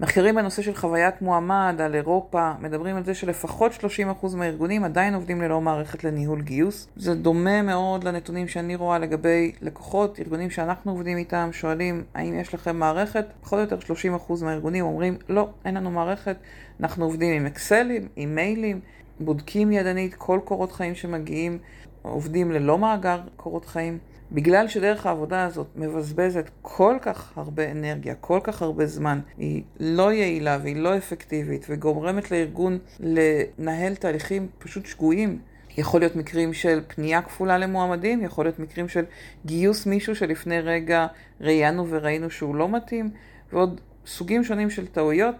מחקרים בנושא של חוויית מועמד על אירופה מדברים על זה שלפחות 30% מהארגונים עדיין עובדים ללא מערכת לניהול גיוס. זה דומה מאוד לנתונים שאני רואה לגבי לקוחות, ארגונים שאנחנו עובדים איתם, שואלים האם יש לכם מערכת? פחות או יותר 30% מהארגונים אומרים לא, אין לנו מערכת, אנחנו עובדים עם אקסלים, עם מיילים, בודקים ידנית כל קורות חיים שמגיעים, עובדים ללא מאגר קורות חיים. בגלל שדרך העבודה הזאת מבזבזת כל כך הרבה אנרגיה, כל כך הרבה זמן, היא לא יעילה והיא לא אפקטיבית וגורמת לארגון לנהל תהליכים פשוט שגויים. יכול להיות מקרים של פנייה כפולה למועמדים, יכול להיות מקרים של גיוס מישהו שלפני רגע ראיינו וראינו שהוא לא מתאים, ועוד סוגים שונים של טעויות.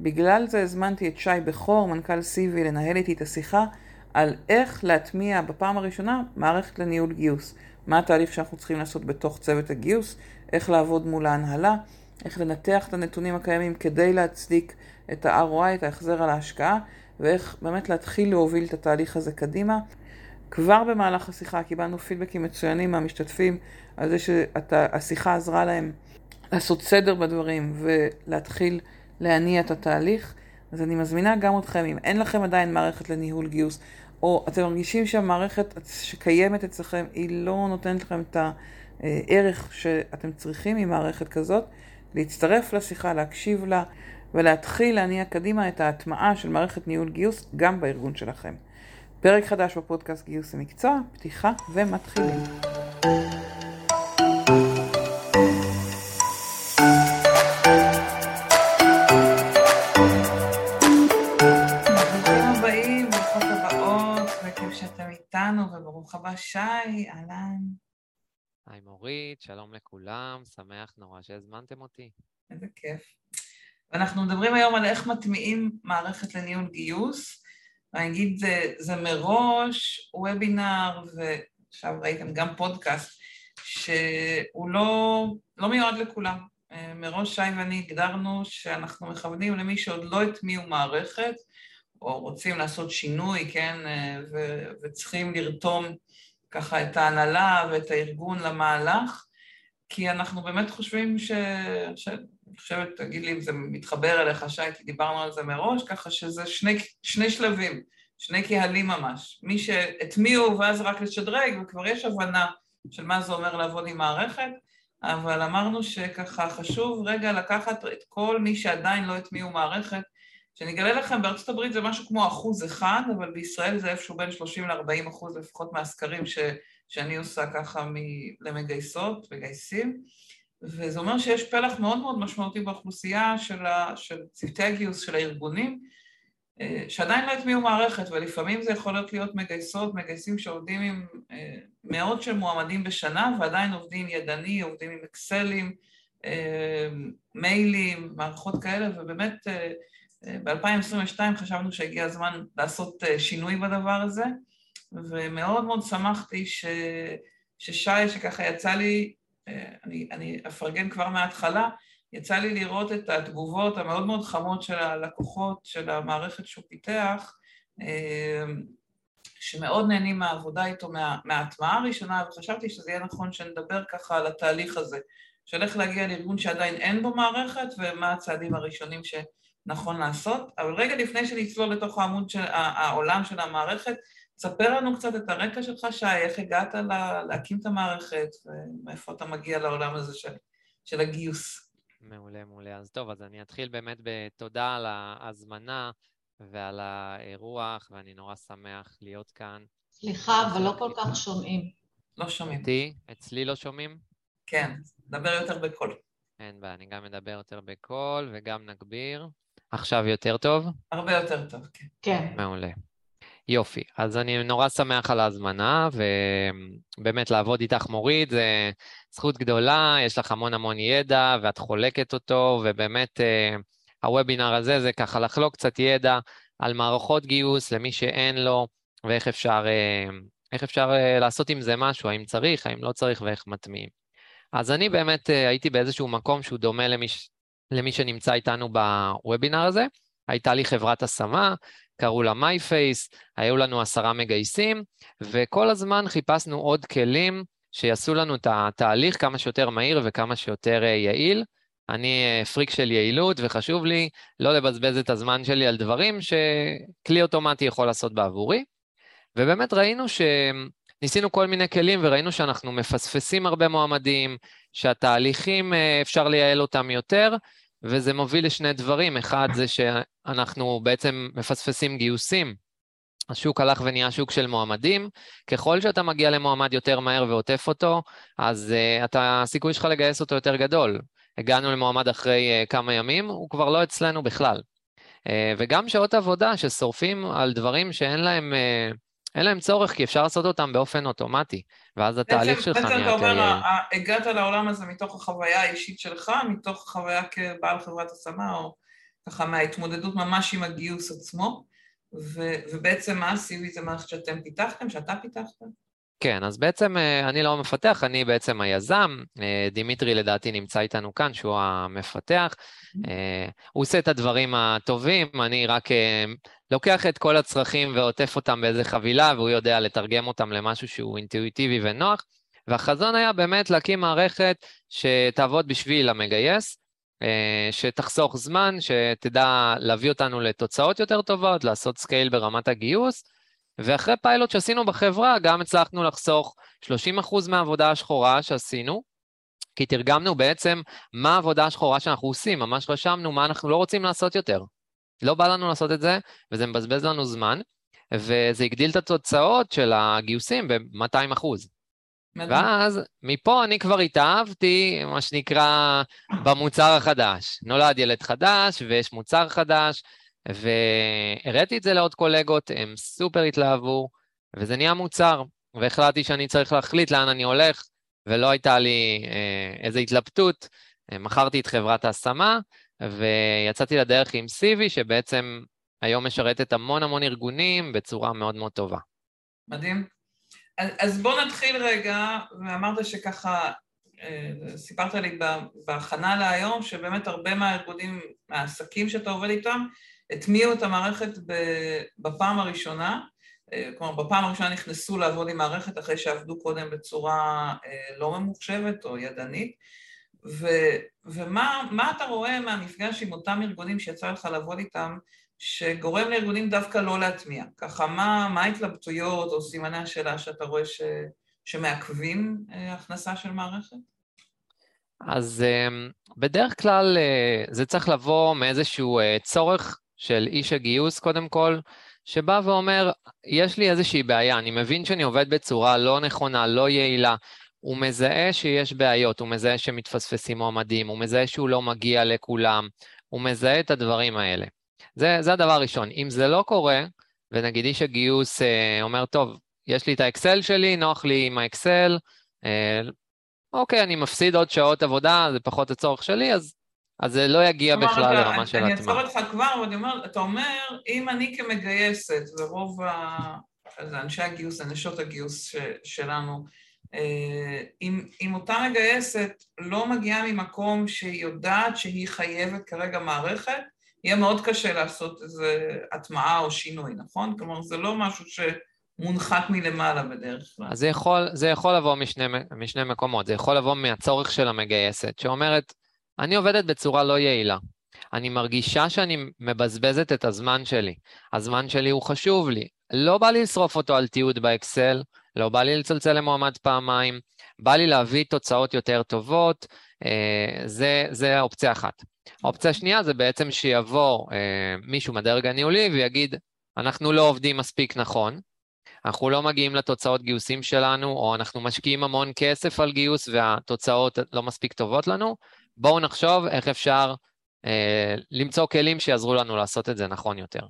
בגלל זה הזמנתי את שי בכור, מנכ"ל סיבי, לנהל איתי את השיחה על איך להטמיע בפעם הראשונה מערכת לניהול גיוס. מה התהליך שאנחנו צריכים לעשות בתוך צוות הגיוס, איך לעבוד מול ההנהלה, איך לנתח את הנתונים הקיימים כדי להצדיק את ה-ROI, את ההחזר על ההשקעה, ואיך באמת להתחיל להוביל את התהליך הזה קדימה. כבר במהלך השיחה קיבלנו פידבקים מצוינים מהמשתתפים על זה שהשיחה עזרה להם לעשות סדר בדברים ולהתחיל להניע את התהליך. אז אני מזמינה גם אתכם, אם אין לכם עדיין מערכת לניהול גיוס, או אתם מרגישים שהמערכת שקיימת אצלכם היא לא נותנת לכם את הערך שאתם צריכים ממערכת כזאת, להצטרף לשיחה, להקשיב לה ולהתחיל להניע קדימה את ההטמעה של מערכת ניהול גיוס גם בארגון שלכם. פרק חדש בפודקאסט גיוס המקצוע, פתיחה ומתחילים. ברוך הבא שי, אהלן. היי מורית, שלום לכולם, שמח נורא שהזמנתם אותי. איזה כיף. ואנחנו מדברים היום על איך מטמיעים מערכת לניהול גיוס. ואני אגיד, זה, זה מראש וובינר, ועכשיו ראיתם גם פודקאסט, שהוא לא, לא מיועד לכולם. מראש שי ואני הגדרנו שאנחנו מכוונים למי שעוד לא הטמיעו מערכת, או רוצים לעשות שינוי, כן, ו- וצריכים לרתום ככה את ההנהלה ואת הארגון למהלך, כי אנחנו באמת חושבים ש... ש... אני חושבת, תגיד לי אם זה מתחבר אליך, שי, כי דיברנו על זה מראש, ככה שזה שני, שני שלבים, שני קהלים ממש. מי שהטמיעו ואז רק לשדרג, וכבר יש הבנה של מה זה אומר לעבוד עם מערכת, אבל אמרנו שככה חשוב רגע לקחת את כל מי שעדיין לא הטמיעו מערכת, שאני אגלה לכם, בארצות הברית זה משהו כמו אחוז אחד, אבל בישראל זה איפשהו בין 30 ל-40 אחוז לפחות מהסקרים ש, שאני עושה ככה מ, למגייסות, מגייסים, וזה אומר שיש פלח מאוד מאוד משמעותי באוכלוסייה של, ה, של צוותי הגיוס של הארגונים, אה, שעדיין לא הטמיעו מערכת, ולפעמים זה יכול להיות להיות מגייסות, מגייסים שעובדים עם אה, מאות של מועמדים בשנה, ועדיין עובדים ידני, עובדים עם אקסלים, אה, מיילים, מערכות כאלה, ובאמת ב-2022 חשבנו שהגיע הזמן לעשות אה, שינוי בדבר הזה, ומאוד מאוד שמחתי ש... ששי, שככה יצא לי, אה, אני, אני אפרגן כבר מההתחלה, יצא לי לראות את התגובות המאוד מאוד חמות של הלקוחות, של המערכת שהוא פיתח, אה, שמאוד נהנים מהעבודה איתו, מה, מההטמעה הראשונה, וחשבתי שזה יהיה נכון שנדבר ככה על התהליך הזה, של איך להגיע לארגון שעדיין אין בו מערכת, ומה הצעדים הראשונים ש... נכון לעשות, אבל רגע לפני שנצלול לתוך העמוד של העולם של המערכת, ספר לנו קצת את הרקע שלך, שי, איך הגעת לה, להקים את המערכת, ומאיפה אתה מגיע לעולם הזה של, של הגיוס. מעולה, מעולה. אז טוב, אז אני אתחיל באמת בתודה על ההזמנה ועל האירוח, ואני נורא שמח להיות כאן. סליחה, אבל לא כל כך שומעים. לא שומעים. אותי? אצלי לא שומעים? כן, דבר יותר בקול. אין בעיה, אני גם אדבר יותר בקול וגם נגביר. עכשיו יותר טוב? הרבה יותר טוב, כן. כן. מעולה. יופי. אז אני נורא שמח על ההזמנה, ובאמת לעבוד איתך מוריד זה זכות גדולה, יש לך המון המון ידע, ואת חולקת אותו, ובאמת אה, הוובינר הזה זה ככה לחלוק קצת ידע על מערכות גיוס למי שאין לו, ואיך אפשר, אה, איך אפשר אה, לעשות עם זה משהו, האם צריך, האם לא צריך, ואיך מטמיעים. אז אני באמת הייתי באיזשהו מקום שהוא דומה למי, למי שנמצא איתנו בוובינר הזה. הייתה לי חברת השמה, קראו לה מייפייס, היו לנו עשרה מגייסים, וכל הזמן חיפשנו עוד כלים שיעשו לנו את התהליך כמה שיותר מהיר וכמה שיותר אה, יעיל. אני פריק של יעילות, וחשוב לי לא לבזבז את הזמן שלי על דברים שכלי אוטומטי יכול לעשות בעבורי. ובאמת ראינו שניסינו כל מיני כלים וראינו שאנחנו מפספסים הרבה מועמדים, שהתהליכים אפשר לייעל אותם יותר, וזה מוביל לשני דברים. אחד זה שאנחנו בעצם מפספסים גיוסים. השוק הלך ונהיה שוק של מועמדים. ככל שאתה מגיע למועמד יותר מהר ועוטף אותו, אז uh, אתה, הסיכוי שלך לגייס אותו יותר גדול. הגענו למועמד אחרי uh, כמה ימים, הוא כבר לא אצלנו בכלל. Uh, וגם שעות עבודה ששורפים על דברים שאין להם, uh, אין להם צורך, כי אפשר לעשות אותם באופן אוטומטי, ואז התהליך שלך נהיה. בעצם אתה אומר, הגעת לעולם הזה מתוך החוויה האישית שלך, מתוך החוויה כבעל חברת השמה, או ככה מההתמודדות ממש עם הגיוס עצמו, ו, ובעצם מה ה-CV זה מערכת שאתם פיתחתם, שאתה פיתחת? כן, אז בעצם אה, אני לא מפתח, אני בעצם היזם. אה, דימיטרי לדעתי נמצא איתנו כאן, שהוא המפתח. אה, הוא עושה את הדברים הטובים, אני רק לוקח את כל הצרכים ועוטף אותם באיזה חבילה, והוא יודע לתרגם אותם למשהו שהוא אינטואיטיבי ונוח. והחזון היה באמת להקים מערכת שתעבוד בשביל המגייס, שתחסוך זמן, שתדע להביא אותנו לתוצאות יותר טובות, לעשות scale ברמת הגיוס, ואחרי פיילוט שעשינו בחברה, גם הצלחנו לחסוך 30% מהעבודה השחורה שעשינו, כי תרגמנו בעצם מה העבודה השחורה שאנחנו עושים, ממש רשמנו מה אנחנו לא רוצים לעשות יותר. לא בא לנו לעשות את זה, וזה מבזבז לנו זמן, וזה הגדיל את התוצאות של הגיוסים ב-200 אחוז. ואז מפה אני כבר התאהבתי, מה שנקרא, במוצר החדש. נולד ילד חדש ויש מוצר חדש, והראיתי את זה לעוד קולגות, הם סופר התלהבו, וזה נהיה מוצר, והחלטתי שאני צריך להחליט לאן אני הולך, ולא הייתה לי אה, איזו התלבטות. אה, מכרתי את חברת ההשמה, ויצאתי לדרך עם סיבי, שבעצם היום משרתת המון המון ארגונים בצורה מאוד מאוד טובה. מדהים. אז בוא נתחיל רגע, ואמרת שככה, אה, סיפרת לי בהכנה להיום, שבאמת הרבה מהארגונים, מהעסקים שאתה עובד איתם, הטמיעו את המערכת בפעם הראשונה, אה, כלומר בפעם הראשונה נכנסו לעבוד עם מערכת אחרי שעבדו קודם בצורה אה, לא ממוחשבת או ידנית, ו, ומה אתה רואה מהמפגש עם אותם ארגונים שיצא לך לעבוד איתם, שגורם לארגונים דווקא לא להטמיע? ככה, מה, מה ההתלבטויות או סימני השאלה שאתה רואה ש, שמעכבים אה, הכנסה של מערכת? אז בדרך כלל זה צריך לבוא מאיזשהו צורך של איש הגיוס קודם כל, שבא ואומר, יש לי איזושהי בעיה, אני מבין שאני עובד בצורה לא נכונה, לא יעילה, הוא מזהה שיש בעיות, הוא מזהה שמתפספסים מועמדים, הוא מזהה שהוא לא מגיע לכולם, הוא מזהה את הדברים האלה. זה, זה הדבר הראשון. אם זה לא קורה, ונגיד איש הגיוס אה, אומר, טוב, יש לי את האקסל שלי, נוח לי עם האקסל, אה, אוקיי, אני מפסיד עוד שעות עבודה, זה פחות הצורך שלי, אז אז זה לא יגיע בכלל לרמה של הטמעה. אני אעצור אותך כבר, ואני אומר, אתה אומר, אם אני כמגייסת, ורוב ה... אנשי הגיוס, נשות הגיוס ש, שלנו, אה, אם, אם אותה מגייסת לא מגיעה ממקום שהיא יודעת שהיא חייבת כרגע מערכת, יהיה מאוד קשה לעשות איזו הטמעה או שינוי, נכון? כלומר, זה לא משהו שמונחת מלמעלה בדרך כלל. אז זה יכול, זה יכול לבוא משני, משני מקומות, זה יכול לבוא מהצורך של המגייסת, שאומרת, אני עובדת בצורה לא יעילה. אני מרגישה שאני מבזבזת את הזמן שלי. הזמן שלי הוא חשוב לי. לא בא לי לשרוף אותו על תיעוד באקסל, לא בא לי לצלצל למועמד פעמיים, בא לי להביא תוצאות יותר טובות, אה, זה, זה האופציה אחת. האופציה השנייה זה בעצם שיבוא אה, מישהו מהדרג הניהולי ויגיד, אנחנו לא עובדים מספיק נכון, אנחנו לא מגיעים לתוצאות גיוסים שלנו, או אנחנו משקיעים המון כסף על גיוס והתוצאות לא מספיק טובות לנו, בואו נחשוב איך אפשר אה, למצוא כלים שיעזרו לנו לעשות את זה נכון יותר.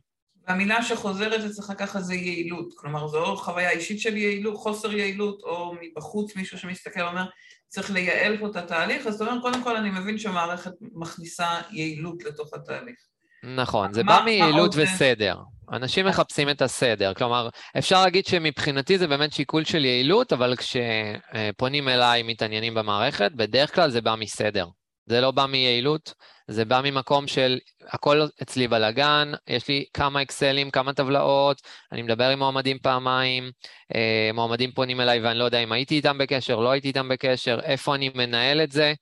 והמילה שחוזרת אצלך ככה זה יעילות, כלומר זו או חוויה אישית של יעילות, חוסר יעילות, או מבחוץ מישהו שמסתכל ואומר, צריך לייעל פה את התהליך, אז אתה אומר, קודם כל אני מבין שהמערכת מכניסה יעילות לתוך התהליך. נכון, זה מה, בא מיעילות וסדר. אנשים מחפשים את הסדר, כלומר, אפשר להגיד שמבחינתי זה באמת שיקול של יעילות, אבל כשפונים אליי מתעניינים במערכת, בדרך כלל זה בא מסדר. זה לא בא מיעילות, זה בא ממקום של הכל אצלי בלאגן, יש לי כמה אקסלים, כמה טבלאות, אני מדבר עם מועמדים פעמיים, אה, מועמדים פונים אליי ואני לא יודע אם הייתי איתם בקשר, לא הייתי איתם בקשר, איפה אני מנהל את זה,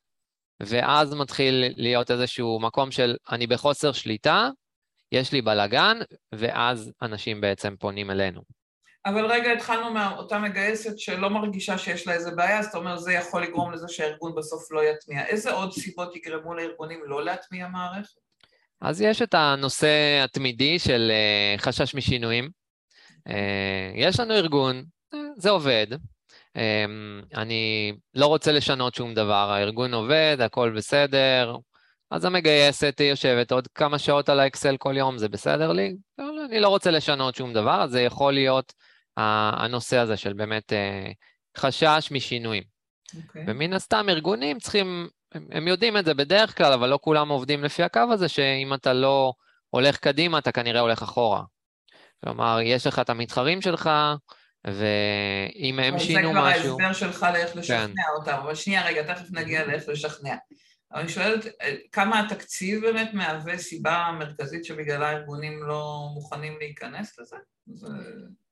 ואז מתחיל להיות איזשהו מקום של אני בחוסר שליטה, יש לי בלאגן, ואז אנשים בעצם פונים אלינו. אבל רגע, התחלנו מאותה מגייסת שלא מרגישה שיש לה איזה בעיה, אז אתה אומר, זה יכול לגרום לזה שהארגון בסוף לא יטמיע. איזה עוד סיבות יגרמו לארגונים לא להטמיע מערכת? אז יש את הנושא התמידי של uh, חשש משינויים. Uh, יש לנו ארגון, זה עובד. אני לא רוצה לשנות שום דבר, הארגון עובד, הכל בסדר, אז המגייסת יושבת עוד כמה שעות על האקסל כל יום, זה בסדר לי? לא, אני לא רוצה לשנות שום דבר, אז זה יכול להיות הנושא הזה של באמת uh, חשש משינויים. Okay. אוקיי. ומן הסתם ארגונים צריכים, הם, הם יודעים את זה בדרך כלל, אבל לא כולם עובדים לפי הקו הזה, שאם אתה לא הולך קדימה, אתה כנראה הולך אחורה. כלומר, יש לך את המתחרים שלך, ואם הם שינו משהו... זה כבר ההסבר שלך לאיך לשכנע כן. אותם, אבל שנייה רגע, תכף נגיע לאיך לשכנע. אבל אני שואלת, אה, כמה התקציב באמת מהווה סיבה מרכזית שבגללה ארגונים לא מוכנים להיכנס לזה? זה...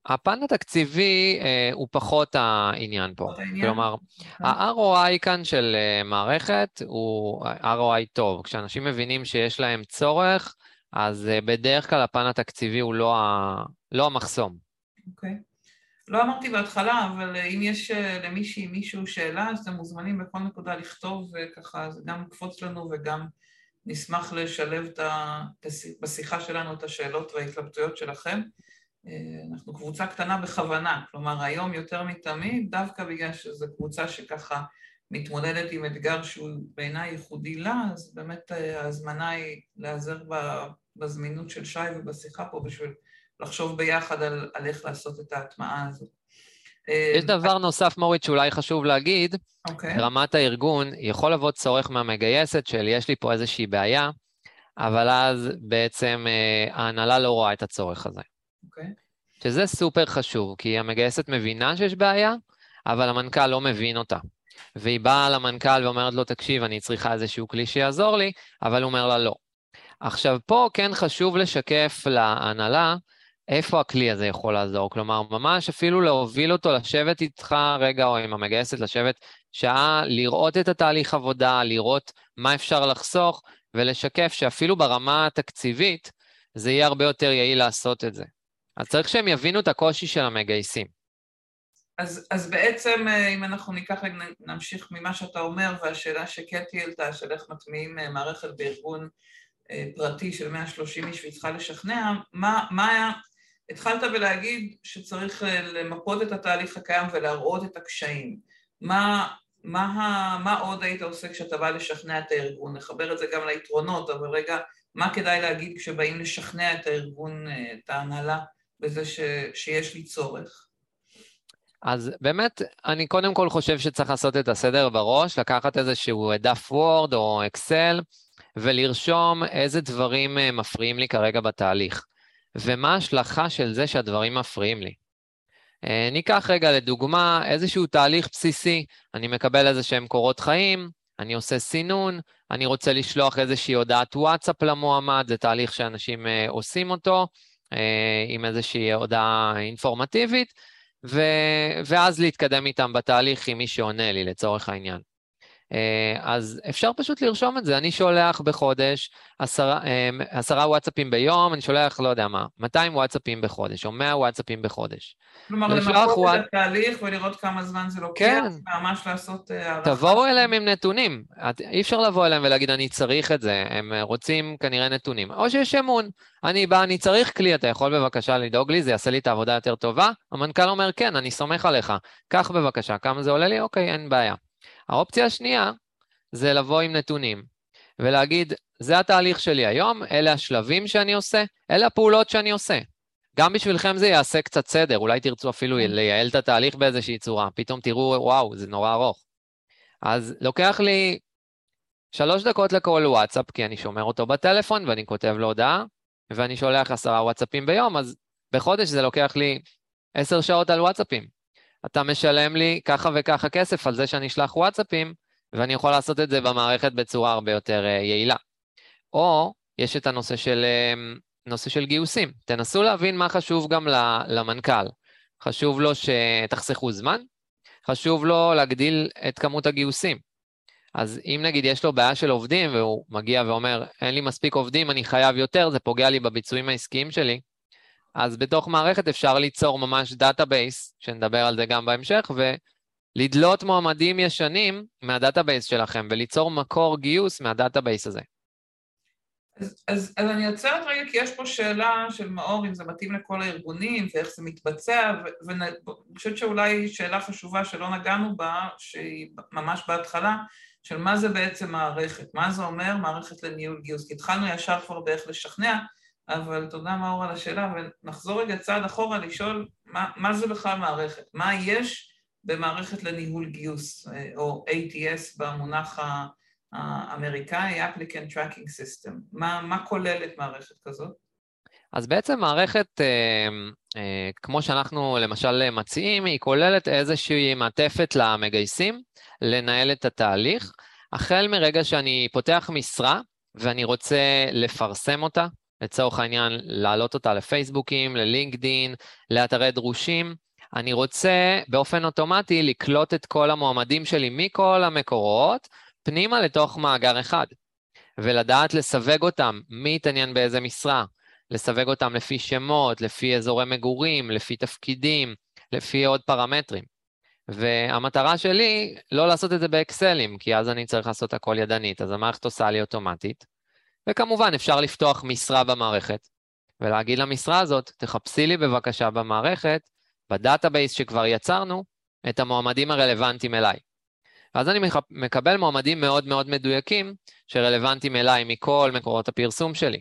הפן התקציבי אה, הוא פחות העניין פה. פחות העניין? כלומר. אוקיי. ה-ROI כאן של אה, מערכת הוא ROI טוב. כשאנשים מבינים שיש להם צורך, אז אה, בדרך כלל הפן התקציבי הוא לא, ה... לא המחסום. אוקיי. Okay. לא אמרתי בהתחלה, אבל אם יש אה, למישהי, מישהו שאלה, אז אתם מוזמנים בכל נקודה לכתוב, וככה זה גם יקפוץ לנו וגם נשמח לשלב את ה... בשיחה שלנו את השאלות וההתלבטויות שלכם. אה, אנחנו קבוצה קטנה בכוונה, כלומר היום יותר מתמיד, דווקא בגלל שזו קבוצה שככה מתמודדת עם אתגר שהוא בעיניי ייחודי לה, אז באמת אה, ההזמנה היא להיעזר בזמינות של שי ובשיחה פה בשביל לחשוב ביחד על, על איך לעשות את ההטמעה הזאת. יש אה, דבר נוסף, מורית, שאולי חשוב להגיד, okay. אוקיי. ברמת הארגון, יכול לבוא צורך מהמגייסת של יש לי פה איזושהי בעיה, אבל אז בעצם ההנהלה לא רואה את הצורך הזה. אוקיי. שזה סופר חשוב, כי המגייסת מבינה שיש בעיה, אבל המנכ"ל לא מבין אותה. והיא באה למנכ"ל ואומרת לו, תקשיב, אני צריכה איזשהו כלי שיעזור לי, אבל הוא אומר לה לא. עכשיו, פה כן חשוב לשקף להנהלה איפה הכלי הזה יכול לעזור. כלומר, ממש אפילו להוביל אותו, לשבת איתך רגע, או עם המגייסת, לשבת שעה, לראות את התהליך עבודה, לראות מה אפשר לחסוך, ולשקף שאפילו ברמה התקציבית, זה יהיה הרבה יותר יעיל לעשות את זה. אז צריך שהם יבינו את הקושי של המגייסים. אז, אז בעצם, אה, אם אנחנו ניקח, נמשיך ממה שאתה אומר, והשאלה שקטי העלתה, של איך מטמיעים אה, מערכת בארגון אה, פרטי של 130 איש והיא צריכה לשכנע, מה, מה התחלת בלהגיד שצריך למפות את התהליך הקיים ולהראות את הקשיים. מה, מה, מה עוד היית עושה כשאתה בא לשכנע את הארגון? נחבר את זה גם ליתרונות, אבל רגע, מה כדאי להגיד כשבאים לשכנע את הארגון, את ההנהלה, בזה ש, שיש לי צורך. אז באמת, אני קודם כל חושב שצריך לעשות את הסדר בראש, לקחת איזשהו דף וורד או אקסל, ולרשום איזה דברים אה, מפריעים לי כרגע בתהליך, ומה ההשלכה של זה שהדברים מפריעים לי. אה, ניקח רגע לדוגמה איזשהו תהליך בסיסי, אני מקבל איזה שהם קורות חיים, אני עושה סינון, אני רוצה לשלוח איזושהי הודעת וואטסאפ למועמד, זה תהליך שאנשים אה, עושים אותו, עם איזושהי הודעה אינפורמטיבית, ו... ואז להתקדם איתם בתהליך עם מי שעונה לי לצורך העניין. אה, אז אפשר פשוט לרשום את זה. אני שולח בחודש עשרה, אה, עשרה וואטסאפים ביום, אני שולח, לא יודע מה, 200 וואטסאפים בחודש, או 100 וואטסאפים בחודש. כלומר, למפות וואט... את התהליך ולראות כמה זמן זה לוקח, כן. ממש לעשות הערכה. תבואו אליהם עם נתונים. את, אי אפשר לבוא אליהם ולהגיד, אני צריך את זה, הם רוצים כנראה נתונים. או שיש אמון. אני בא, אני צריך כלי, אתה יכול בבקשה לדאוג לי, זה יעשה לי את העבודה יותר טובה? המנכ"ל אומר, כן, אני סומך עליך. קח בבקשה, כמה זה עולה לי? אוקיי, אין בעיה. האופציה השנייה זה לבוא עם נתונים ולהגיד, זה התהליך שלי היום, אלה השלבים שאני עושה, אלה הפעולות שאני עושה. גם בשבילכם זה יעשה קצת סדר, אולי תרצו אפילו כן. לייעל את התהליך באיזושהי צורה, פתאום תראו, וואו, זה נורא ארוך. אז לוקח לי שלוש דקות לכל וואטסאפ, כי אני שומר אותו בטלפון ואני כותב לו הודעה, ואני שולח עשרה וואטסאפים ביום, אז בחודש זה לוקח לי עשר שעות על וואטסאפים. אתה משלם לי ככה וככה כסף על זה שאני אשלח וואטסאפים, ואני יכול לעשות את זה במערכת בצורה הרבה יותר uh, יעילה. או יש את הנושא של, uh, נושא של גיוסים. תנסו להבין מה חשוב גם למנכ"ל. חשוב לו שתחסכו זמן, חשוב לו להגדיל את כמות הגיוסים. אז אם נגיד יש לו בעיה של עובדים והוא מגיע ואומר, אין לי מספיק עובדים, אני חייב יותר, זה פוגע לי בביצועים העסקיים שלי, אז בתוך מערכת אפשר ליצור ממש database, שנדבר על זה גם בהמשך, ולדלות מועמדים ישנים מה database שלכם וליצור מקור גיוס מה database הזה. אז, אז, אז אני עוצרת רגע, כי יש פה שאלה של מאור, אם זה מתאים לכל הארגונים ואיך זה מתבצע, ואני חושבת שאולי שאלה חשובה שלא נגענו בה, שהיא ממש בהתחלה, של מה זה בעצם מערכת, מה זה אומר מערכת לניהול גיוס, כי התחלנו ישר כבר באיך לשכנע, אבל תודה מאור על השאלה, ונחזור רגע צעד אחורה לשאול מה, מה זה בכלל מערכת, מה יש במערכת לניהול גיוס, אה, או ATS במונח האמריקאי, Applicant Tracking System, מה, מה כוללת מערכת כזאת? אז בעצם מערכת, אה, אה, כמו שאנחנו למשל מציעים, היא כוללת איזושהי מעטפת למגייסים לנהל את התהליך, החל מרגע שאני פותח משרה ואני רוצה לפרסם אותה, לצורך העניין, להעלות אותה לפייסבוקים, ללינקדין, לאתרי דרושים. אני רוצה באופן אוטומטי לקלוט את כל המועמדים שלי מכל המקורות פנימה לתוך מאגר אחד, ולדעת לסווג אותם, מי יתעניין באיזה משרה, לסווג אותם לפי שמות, לפי אזורי מגורים, לפי תפקידים, לפי עוד פרמטרים. והמטרה שלי, לא לעשות את זה באקסלים, כי אז אני צריך לעשות הכל ידנית, אז המערכת עושה לי אוטומטית. וכמובן, אפשר לפתוח משרה במערכת, ולהגיד למשרה הזאת, תחפשי לי בבקשה במערכת, ב database שכבר יצרנו, את המועמדים הרלוונטיים אליי. ואז אני מקבל מועמדים מאוד מאוד מדויקים, שרלוונטיים אליי מכל מקורות הפרסום שלי.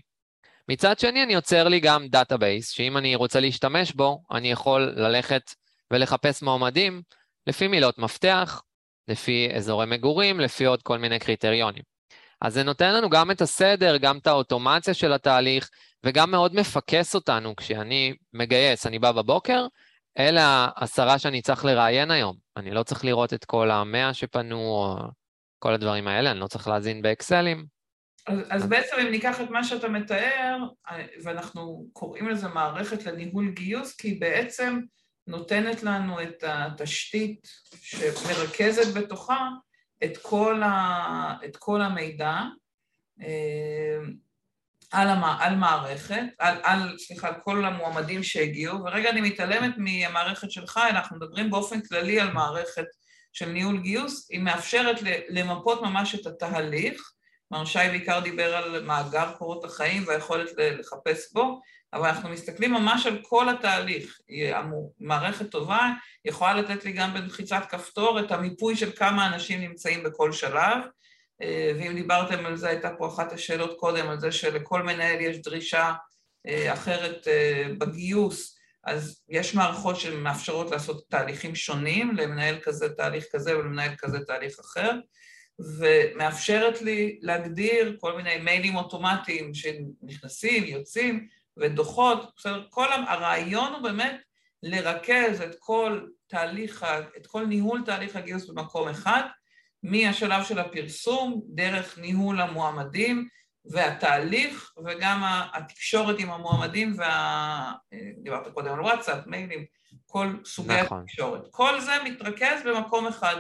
מצד שני, אני יוצר לי גם database, שאם אני רוצה להשתמש בו, אני יכול ללכת ולחפש מועמדים לפי מילות מפתח, לפי אזורי מגורים, לפי עוד כל מיני קריטריונים. אז זה נותן לנו גם את הסדר, גם את האוטומציה של התהליך, וגם מאוד מפקס אותנו כשאני מגייס, אני בא בבוקר, אלה העשרה שאני צריך לראיין היום. אני לא צריך לראות את כל המאה שפנו, או כל הדברים האלה, אני לא צריך להזין באקסלים. אז, אז בעצם אם ניקח את מה שאתה מתאר, ואנחנו קוראים לזה מערכת לניהול גיוס, כי היא בעצם נותנת לנו את התשתית שמרכזת בתוכה את כל, ה, את כל המידע אה, על, המ, על מערכת, על, על, סליחה, על כל המועמדים שהגיעו, ורגע אני מתעלמת מהמערכת שלך, אנחנו מדברים באופן כללי על מערכת של ניהול גיוס, היא מאפשרת למפות ממש את התהליך, מר שי בעיקר דיבר על מאגר קורות החיים והיכולת לחפש בו, אבל אנחנו מסתכלים ממש על כל התהליך. מערכת טובה יכולה לתת לי גם בלחיצת כפתור את המיפוי של כמה אנשים נמצאים בכל שלב, אה, ואם דיברתם על זה, הייתה פה אחת השאלות קודם, על זה שלכל מנהל יש דרישה אה, אחרת אה, בגיוס, אז יש מערכות שמאפשרות לעשות תהליכים שונים, למנהל כזה תהליך כזה ולמנהל כזה תהליך אחר, ומאפשרת לי להגדיר כל מיני מיילים אוטומטיים שנכנסים, יוצאים, ודוחות, בסדר, כל הרעיון הוא באמת לרכז את כל תהליך, את כל ניהול תהליך הגיוס במקום אחד, מהשלב של הפרסום, דרך ניהול המועמדים והתהליך, וגם התקשורת עם המועמדים וה... דיברת קודם על וואטסאפ, מיילים, כל סוגי נכון. התקשורת. כל זה מתרכז במקום אחד,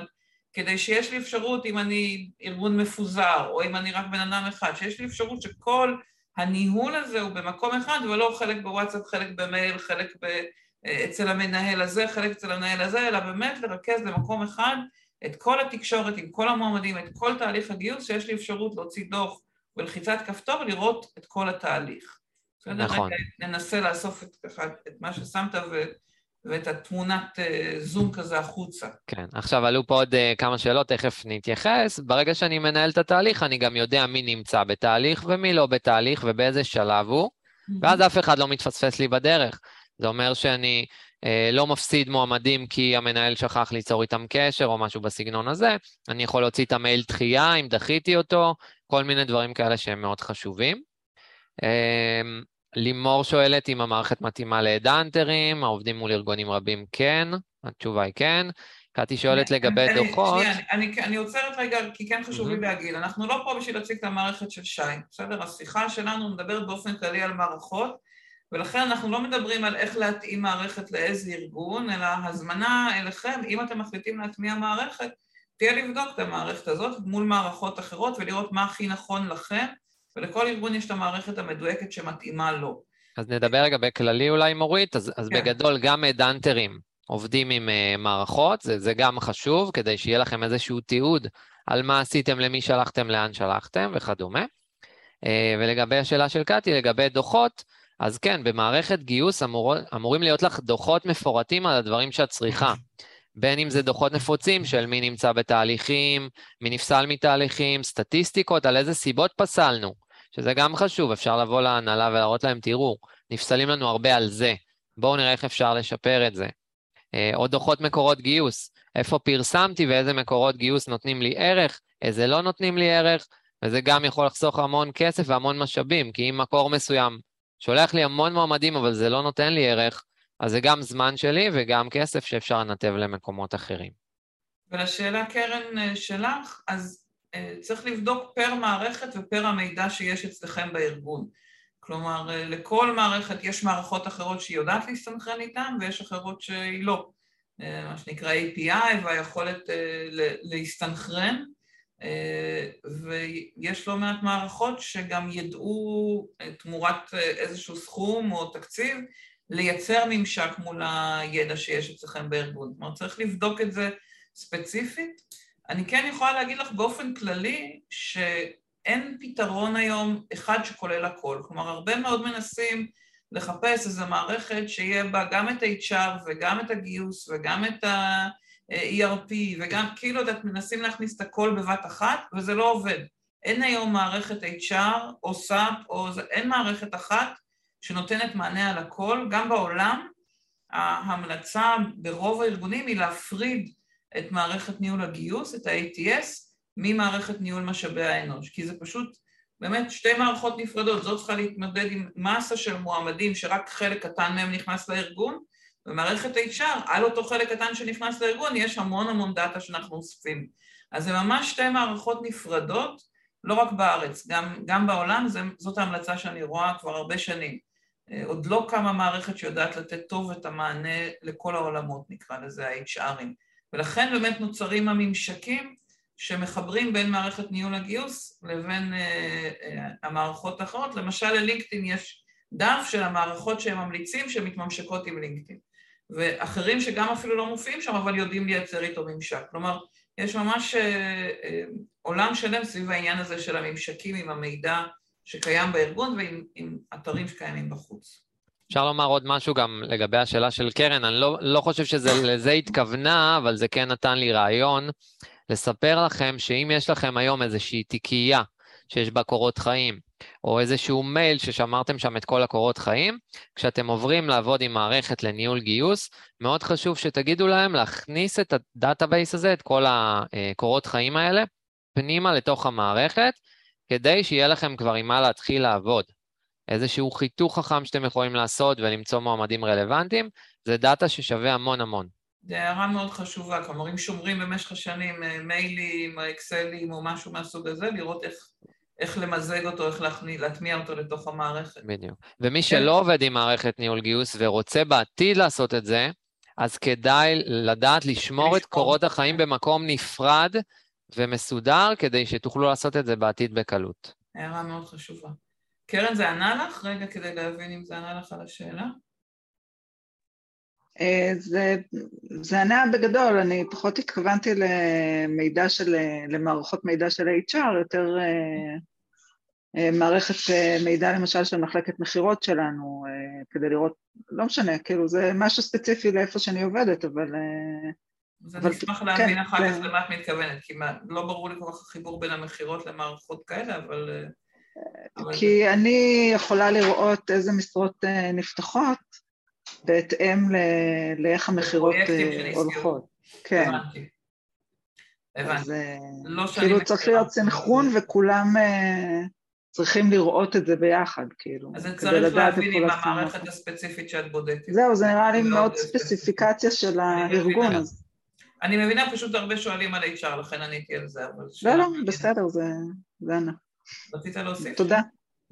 כדי שיש לי אפשרות, אם אני ארגון מפוזר, או אם אני רק בן אדם אחד, שיש לי אפשרות שכל הניהול הזה הוא במקום אחד, ולא חלק בוואטסאפ, חלק במייל, חלק ב... אצל המנהל הזה, חלק אצל המנהל הזה, אלא באמת לרכז במקום אחד את כל התקשורת עם כל המועמדים, את כל תהליך הגיוס, שיש לי אפשרות להוציא דוח בלחיצת כפתור ולראות את כל התהליך. נכון. ננסה לאסוף את, את מה ששמת ו... ואת התמונת אה, זום כזה החוצה. כן, עכשיו עלו פה עוד uh, כמה שאלות, תכף נתייחס. ברגע שאני מנהל את התהליך, אני גם יודע מי נמצא בתהליך ומי לא בתהליך ובאיזה שלב הוא, ואז אף אחד לא מתפספס לי בדרך. זה אומר שאני uh, לא מפסיד מועמדים כי המנהל שכח ליצור איתם קשר או משהו בסגנון הזה, אני יכול להוציא את המייל דחייה אם דחיתי אותו, כל מיני דברים כאלה שהם מאוד חשובים. Uh, לימור שואלת אם המערכת מתאימה להדאנטרים, העובדים מול ארגונים רבים כן, התשובה היא כן. קטי שואלת לגבי דוחות. שנייה, אני, אני עוצרת רגע, כי כן חשוב לי להגיד, אנחנו לא פה בשביל להציג את המערכת של שי, בסדר? השיחה שלנו מדברת באופן כללי על מערכות, ולכן אנחנו לא מדברים על איך להתאים מערכת לאיזה ארגון, אלא הזמנה אליכם, אם אתם מחליטים להטמיע מערכת, תהיה לבדוק את המערכת הזאת מול מערכות אחרות ולראות מה הכי נכון לכם, ולכל ארגון יש את המערכת המדויקת שמתאימה לו. אז נדבר רגע בכללי אולי, מורית, אז, אז כן. בגדול גם דנטרים עובדים עם uh, מערכות, זה, זה גם חשוב, כדי שיהיה לכם איזשהו תיעוד על מה עשיתם, למי שלחתם, לאן שלחתם וכדומה. Uh, ולגבי השאלה של קטי, לגבי דוחות, אז כן, במערכת גיוס אמור, אמורים להיות לך דוחות מפורטים על הדברים שאת צריכה. בין אם זה דוחות נפוצים של מי נמצא בתהליכים, מי נפסל מתהליכים, סטטיסטיקות, על איזה סיבות פסלנו, שזה גם חשוב, אפשר לבוא להנהלה ולהראות להם, תראו, נפסלים לנו הרבה על זה, בואו נראה איך אפשר לשפר את זה. עוד אה, דוחות מקורות גיוס, איפה פרסמתי ואיזה מקורות גיוס נותנים לי ערך, איזה לא נותנים לי ערך, וזה גם יכול לחסוך המון כסף והמון משאבים, כי אם מקור מסוים שולח לי המון מועמדים אבל זה לא נותן לי ערך, אז זה גם זמן שלי וגם כסף שאפשר לנתב למקומות אחרים. ולשאלה, קרן, אה, שלך, אז צריך לבדוק פר מערכת ופר המידע שיש אצלכם בארגון. כלומר, אה, לכל מערכת יש מערכות אחרות שהיא יודעת להסתנכרן איתן ויש אחרות שהיא לא. מה שנקרא API והיכולת להסתנכרן, ויש לא מעט מערכות שגם ידעו תמורת איזשהו סכום או תקציב לייצר ממשק מול הידע שיש אצלכם בארגון. כלומר, צריך לבדוק את זה ספציפית. אני כן יכולה להגיד לך באופן כללי שאין פתרון היום אחד שכולל הכל. כלומר, הרבה מאוד מנסים לחפש איזו מערכת שיהיה בה גם את ה-HR וגם את הגיוס וגם את ה-ERP וגם, כאילו, את מנסים להכניס את הכל בבת אחת, וזה לא עובד. אין היום מערכת HR או SAP או... אין מערכת אחת שנותנת מענה על הכל. גם בעולם ההמלצה ברוב הארגונים היא להפריד את מערכת ניהול הגיוס, את ה-ATS, ממערכת ניהול משאבי האנוש, כי זה פשוט באמת שתי מערכות נפרדות, זאת צריכה להתמודד עם מסה של מועמדים שרק חלק קטן מהם נכנס לארגון, ומערכת HR, על אותו חלק קטן שנכנס לארגון, יש המון המון דאטה שאנחנו אוספים. אז זה ממש שתי מערכות נפרדות, לא רק בארץ, גם, גם בעולם, זה, זאת ההמלצה שאני רואה כבר הרבה שנים. אה, עוד לא קמה מערכת שיודעת לתת טוב את המענה לכל העולמות, נקרא לזה ה-HRים. ולכן באמת נוצרים הממשקים שמחברים בין מערכת ניהול הגיוס לבין uh, uh, המערכות האחרות. למשל ללינקדאין יש דף של המערכות שהם ממליצים שמתממשקות עם לינקדאין. ואחרים שגם אפילו לא מופיעים שם, אבל יודעים לייצר איתו ממשק. כלומר, יש ממש uh, עולם שלם סביב העניין הזה של הממשקים עם המידע שקיים בארגון ועם אתרים שקיימים בחוץ. אפשר לומר עוד משהו גם לגבי השאלה של קרן, אני לא, לא חושב שלזה התכוונה, אבל זה כן נתן לי רעיון לספר לכם שאם יש לכם היום איזושהי תיקייה שיש בה קורות חיים, או איזשהו מייל ששמרתם שם את כל הקורות חיים, כשאתם עוברים לעבוד עם מערכת לניהול גיוס, מאוד חשוב שתגידו להם להכניס את ה database הזה, את כל הקורות חיים האלה, פנימה לתוך המערכת, כדי שיהיה לכם כבר עם מה להתחיל לעבוד. איזשהו חיתוך חכם שאתם יכולים לעשות ולמצוא מועמדים רלוונטיים, זה data ששווה המון המון. זו הערה מאוד חשובה, כלומר אם שומרים במשך השנים אה, מיילים, אקסלים או משהו מהסוג הזה, לראות איך, איך למזג אותו, איך להכניע, להטמיע אותו לתוך המערכת. בדיוק. ומי כן. שלא עובד עם מערכת ניהול גיוס ורוצה בעתיד לעשות את זה, אז כדאי לדעת לשמור את קורות החיים במקום נפרד ומסודר, כדי שתוכלו לעשות את זה בעתיד בקלות. הערה מאוד חשובה. קרן, זה ענה לך? רגע, כדי להבין אם זה ענה לך על השאלה. אה, זה, זה ענה בגדול, אני פחות התכוונתי למידע של, למערכות מידע של HR, יותר אה, אה, מערכת מידע למשל של מחלקת מכירות שלנו, כדי לראות, לא משנה, כאילו זה משהו ספציפי לאיפה שאני עובדת, אבל... אז אני אשמח להבין כן, אחר כך למה את מתכוונת, כי לא ברור לי כל כך החיבור בין המכירות למערכות כאלה, אבל... כי אני יכולה לראות איזה משרות אה, נפתחות בהתאם לאיך המכירות אה, הולכות. כן. הבנתי. אה, לא כאילו צריך להיות סנכרון וכולם צריכים לראות את זה ביחד, כאילו. אז זה צריך להבין עם המערכת הספציפית שאת בודקת. זהו, זה נראה לי מאוד ספציפיקציה של הארגון הזה. אני מבינה, פשוט הרבה שואלים על HR, לכן עניתי על זה, אבל... לא, לא, בסדר, זה ענה. רצית להוסיף? תודה.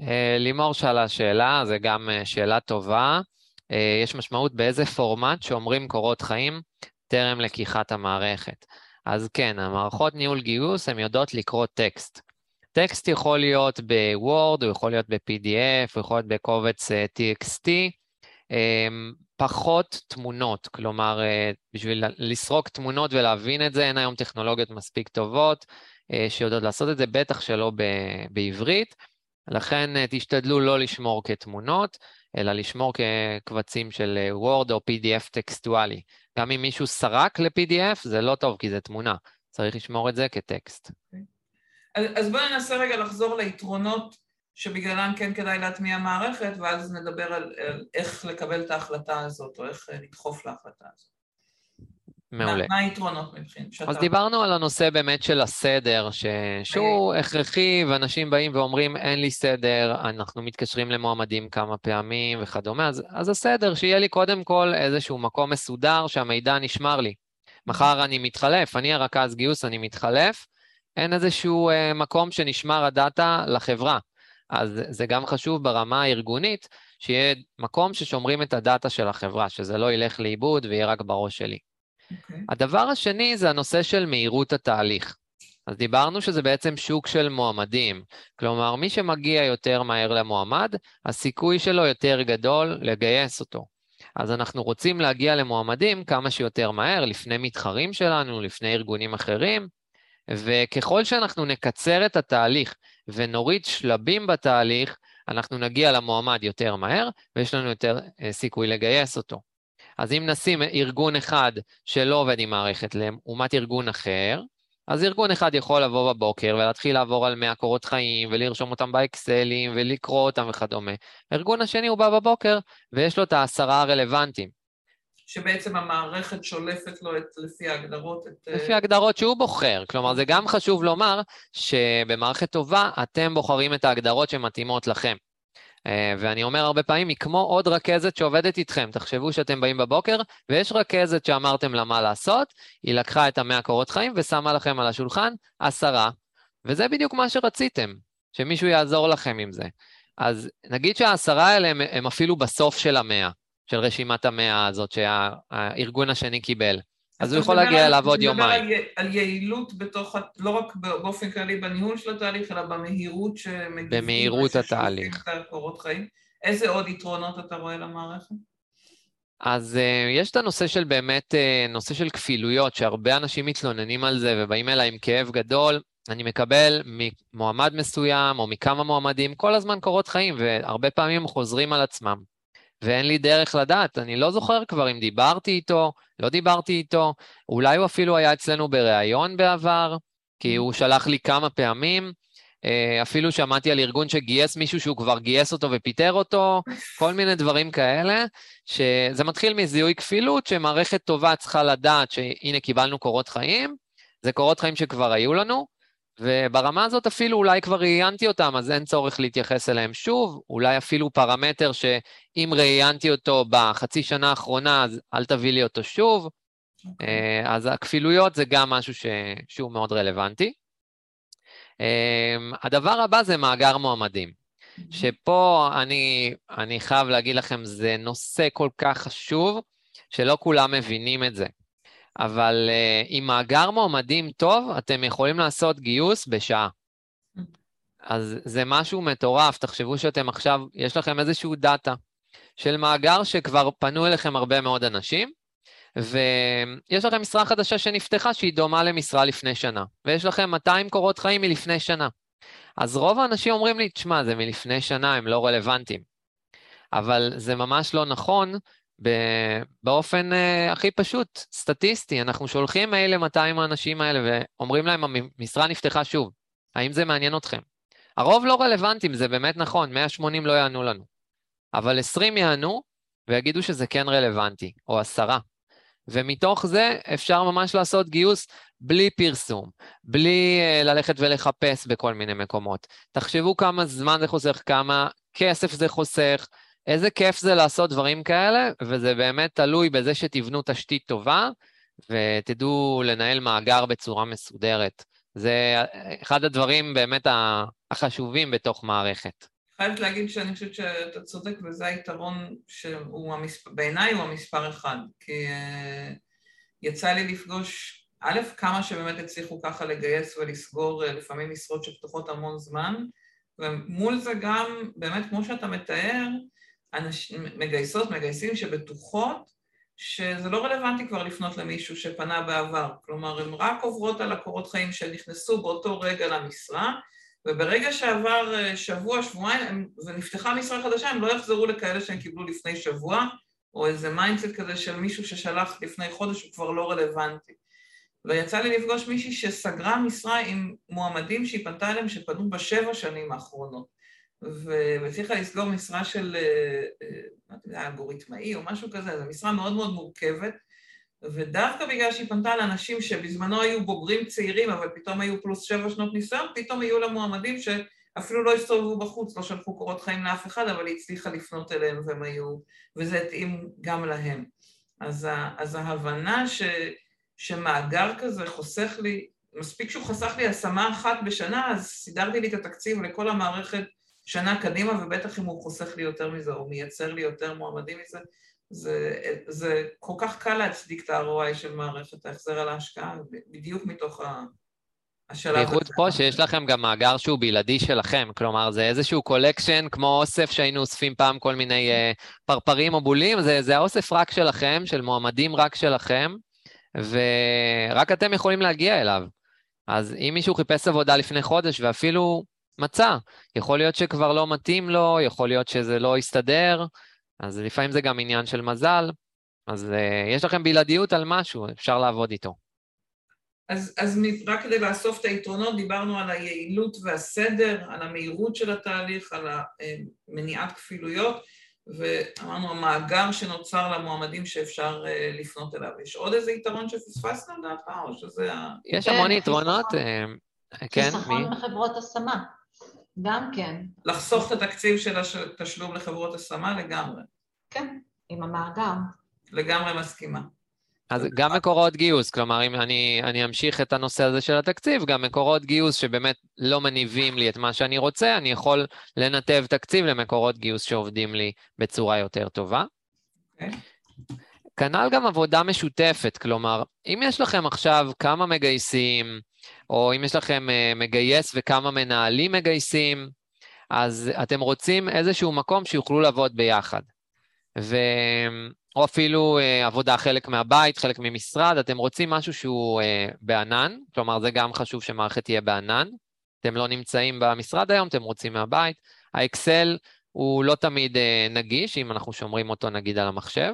אה, לימור שאלה שאלה, זו גם אה, שאלה טובה. אה, יש משמעות באיזה פורמט שאומרים קורות חיים טרם לקיחת המערכת. אז כן, המערכות ניהול גיוס, הן יודעות לקרוא טקסט. טקסט יכול להיות בוורד, הוא יכול להיות ב-PDF, הוא יכול להיות בקובץ TXT, um, פחות תמונות, כלומר, בשביל לסרוק תמונות ולהבין את זה, אין היום טכנולוגיות מספיק טובות שיודעות לעשות את זה, בטח שלא ב- בעברית, לכן uh, תשתדלו לא לשמור כתמונות, אלא לשמור כקבצים של וורד או PDF טקסטואלי. גם אם מישהו סרק ל-PDF, זה לא טוב, כי זה תמונה. צריך לשמור את זה כטקסט. Okay. אוקיי. אז, אז בואי ננסה רגע לחזור ליתרונות שבגללם כן כדאי להטמיע מערכת, ואז נדבר על, על איך לקבל את ההחלטה הזאת, או איך לדחוף להחלטה הזאת. מעולה. מה היתרונות מבחינת? אז דיברנו על הנושא באמת של הסדר, ש... שהוא הכרחי, ואנשים באים ואומרים, אין לי סדר, אנחנו מתקשרים למועמדים כמה פעמים וכדומה, אז, אז הסדר, שיהיה לי קודם כל איזשהו מקום מסודר שהמידע נשמר לי. מחר אני מתחלף, אני הרכז גיוס, אני מתחלף, אין איזשהו אה, מקום שנשמר הדאטה לחברה. אז זה גם חשוב ברמה הארגונית, שיהיה מקום ששומרים את הדאטה של החברה, שזה לא ילך לאיבוד ויהיה רק בראש שלי. Okay. אוקיי. הדבר השני זה הנושא של מהירות התהליך. אז דיברנו שזה בעצם שוק של מועמדים. כלומר, מי שמגיע יותר מהר למועמד, הסיכוי שלו יותר גדול לגייס אותו. אז אנחנו רוצים להגיע למועמדים כמה שיותר מהר, לפני מתחרים שלנו, לפני ארגונים אחרים, וככל שאנחנו נקצר את התהליך ונוריד שלבים בתהליך, אנחנו נגיע למועמד יותר מהר, ויש לנו יותר אה, סיכוי לגייס אותו. אז אם נשים ארגון אחד שלא עובד עם מערכת לעומת ארגון אחר, אז ארגון אחד יכול לבוא בבוקר ולהתחיל לעבור על 100 קורות חיים ולרשום אותם באקסלים ולקרוא אותם וכדומה. הארגון השני הוא בא בבוקר ויש לו את העשרה הרלוונטיים. שבעצם המערכת שולפת לו את, לפי ההגדרות את... אה, לפי ההגדרות שהוא בוחר. כלומר, זה גם חשוב לומר שבמערכת טובה אתם בוחרים את ההגדרות שמתאימות לכם. אה, ואני אומר הרבה פעמים, היא כמו עוד רכזת שעובדת איתכם. תחשבו שאתם באים בבוקר, ויש רכזת שאמרתם לה מה לעשות, היא לקחה את המאה קורות חיים ושמה לכם על השולחן עשרה, וזה בדיוק מה שרציתם, שמישהו יעזור לכם עם זה. אז נגיד שהעשרה האלה הם, הם אפילו בסוף של המאה. של רשימת המאה הזאת שהארגון השני קיבל. אז הוא יכול להגיע אליו עוד יומיים. מדבר על יעילות בתוך, לא רק באופן כללי בניהול של התהליך, אלא במהירות שמגיבים. במהירות התהליך. איזה עוד יתרונות אתה רואה למערכת? אז uh, יש את הנושא של באמת, uh, נושא של כפילויות, שהרבה אנשים מתלוננים על זה ובאים אליי עם כאב גדול. אני מקבל ממועמד מסוים או מכמה מועמדים כל הזמן קורות חיים, והרבה פעמים הם חוזרים על עצמם. ואין לי דרך לדעת, אני לא זוכר כבר אם דיברתי איתו, לא דיברתי איתו, אולי הוא אפילו היה אצלנו בריאיון בעבר, כי. הוא שלח לי כמה פעמים, אה, אפילו שמעתי על ארגון שגייס מישהו שהוא כבר גייס אותו ופיטר אותו, כל מיני דברים כאלה, שזה מתחיל מזיהוי כפילות, שמערכת טובה צריכה לדעת שהנה קיבלנו קורות חיים, זה קורות חיים שכבר היו לנו, וברמה הזאת אפילו אולי כבר ראיינתי אותם, אז אין צורך להתייחס אליהם שוב, אולי אפילו פרמטר שאם ראיינתי אותו בחצי שנה האחרונה, אז אל תביא לי אותו שוב. Okay. אוקיי. אה, אז הכפילויות זה גם משהו ש... שהוא מאוד רלוונטי. אה, הדבר הבא זה מאגר מועמדים, mm-hmm. שפה אני, אני חייב להגיד לכם, זה נושא כל כך חשוב, שלא כולם מבינים את זה. אבל uh, עם מאגר מועמדים טוב, אתם יכולים לעשות גיוס בשעה. אז זה משהו מטורף, תחשבו שאתם עכשיו, יש לכם איזשהו דאטה של מאגר שכבר פנו אליכם הרבה מאוד אנשים, ויש לכם משרה חדשה שנפתחה שהיא דומה למשרה לפני שנה, ויש לכם 200 קורות חיים מלפני שנה. אז רוב האנשים אומרים לי, תשמע, זה מלפני שנה, הם לא רלוונטיים. אבל זה ממש לא נכון, באופן uh, הכי פשוט, סטטיסטי, אנחנו שולחים מייל ל-200 האנשים האלה ואומרים להם, המשרה נפתחה שוב, האם זה מעניין אתכם? הרוב לא רלוונטיים, זה באמת נכון, 180 לא יענו לנו. אבל 20 יענו ויגידו שזה כן רלוונטי, או עשרה. ומתוך זה אפשר ממש לעשות גיוס בלי פרסום, בלי uh, ללכת ולחפש בכל מיני מקומות. תחשבו כמה זמן זה חוסך, כמה כסף זה חוסך, איזה כיף זה לעשות דברים כאלה, וזה באמת תלוי בזה שתבנו תשתית טובה, ותדעו לנהל מאגר בצורה מסודרת. זה אחד הדברים באמת החשובים בתוך מערכת. חייבת להגיד שאני חושבת שאתה צודק, וזה היתרון שהוא המספר, בעיניי הוא המספר אחד, כי uh, יצא לי לפגוש א', כמה שבאמת הצליחו ככה לגייס ולסגור אה, לפעמים משרות שפתוחות המון זמן, ומול זה גם, באמת, כמו שאתה מתאר, אנשים, מגייסות, מגייסים שבטוחות שזה לא רלוונטי כבר לפנות למישהו שפנה בעבר. כלומר, הן רק עוברות על הקורות חיים שנכנסו באותו רגע למשרה, וברגע שעבר אה, שבוע, שבועיים, ונפתחה משרה חדשה, הם לא יחזרו לכאלה שהם קיבלו לפני שבוע, או איזה mindset כזה של מישהו ששלח לפני חודש, הוא כבר לא רלוונטי. ויצא לי לפגוש מישהי שסגרה משרה עם מועמדים שהיא פנתה אליהם שפנו בשבע שנים האחרונות. והצליחה לסגור משרה של, אה, אה, לא יודע, אלגוריתמאי או משהו כזה, זו משרה מאוד מאוד מורכבת, ודווקא בגלל שהיא פנתה לאנשים שבזמנו היו בוגרים צעירים, אבל פתאום היו פלוס שבע שנות ניסיון, פתאום היו לה מועמדים שאפילו לא הסתובבו בחוץ, לא שלחו קורות חיים לאף אחד, אבל היא הצליחה לפנות אליהם והם היו, וזה התאים גם להם. אז, אז ההבנה ש, שמאגר כזה חוסך לי, מספיק שהוא חסך לי השמה אחת בשנה, אז סידרתי לי את התקציב לכל המערכת שנה קדימה, ובטח אם הוא חוסך לי יותר מזה, או מייצר לי יותר מועמדים מזה, זה, זה כל כך קל להצדיק את ה-ROI של מערכת ההחזר על ההשקעה, בדיוק מתוך ה... בייחוד פה שיש לכם גם מאגר שהוא בלעדי שלכם, כלומר זה איזשהו collection כמו אוסף שהיינו אוספים פעם כל מיני אה, פרפרים או בולים, זה, זה האוסף רק שלכם, של מועמדים רק שלכם, ורק אתם יכולים להגיע אליו. אז אם מישהו חיפש עבודה לפני חודש ואפילו מצא. יכול להיות שכבר לא מתאים לו, יכול להיות שזה לא יסתדר, אז לפעמים זה גם עניין של מזל. אז uh, יש לכם בלעדיות על משהו, אפשר לעבוד איתו. אז, אז רק כדי לאסוף את היתרונות, דיברנו על היעילות והסדר, על המהירות של התהליך, על מניעת כפילויות, ואמרנו המאגר שנוצר למועמדים שאפשר uh, לפנות אליו. יש עוד איזה יתרון שפספסנו לדעתך, או שזה ה... יש המון כן, יתרונות, כן, מי? חיסכון בחברות השמה. גם כן. לחסוך את התקציב של התשלום לחברות השמה לגמרי. כן, עם המאגר. לגמרי מסכימה. אז גם מקורות גיוס, כלומר, אם אני, אני אמשיך את הנושא הזה של התקציב, גם מקורות גיוס שבאמת לא מניבים לי את מה שאני רוצה, אני יכול לנתב תקציב למקורות גיוס שעובדים לי בצורה יותר טובה. Okay. אוקיי. כנ"ל גם עבודה משותפת, כלומר, אם יש לכם עכשיו כמה מגייסים, או אם יש לכם uh, מגייס וכמה מנהלים מגייסים, אז אתם רוצים איזשהו מקום שיוכלו לעבוד ביחד. ו... או אפילו uh, עבודה חלק מהבית, חלק ממשרד, אתם רוצים משהו שהוא uh, בענן, כלומר זה גם חשוב שמערכת תהיה בענן. אתם לא נמצאים במשרד היום, אתם רוצים מהבית. האקסל הוא לא תמיד uh, נגיש, אם אנחנו שומרים אותו נגיד על המחשב.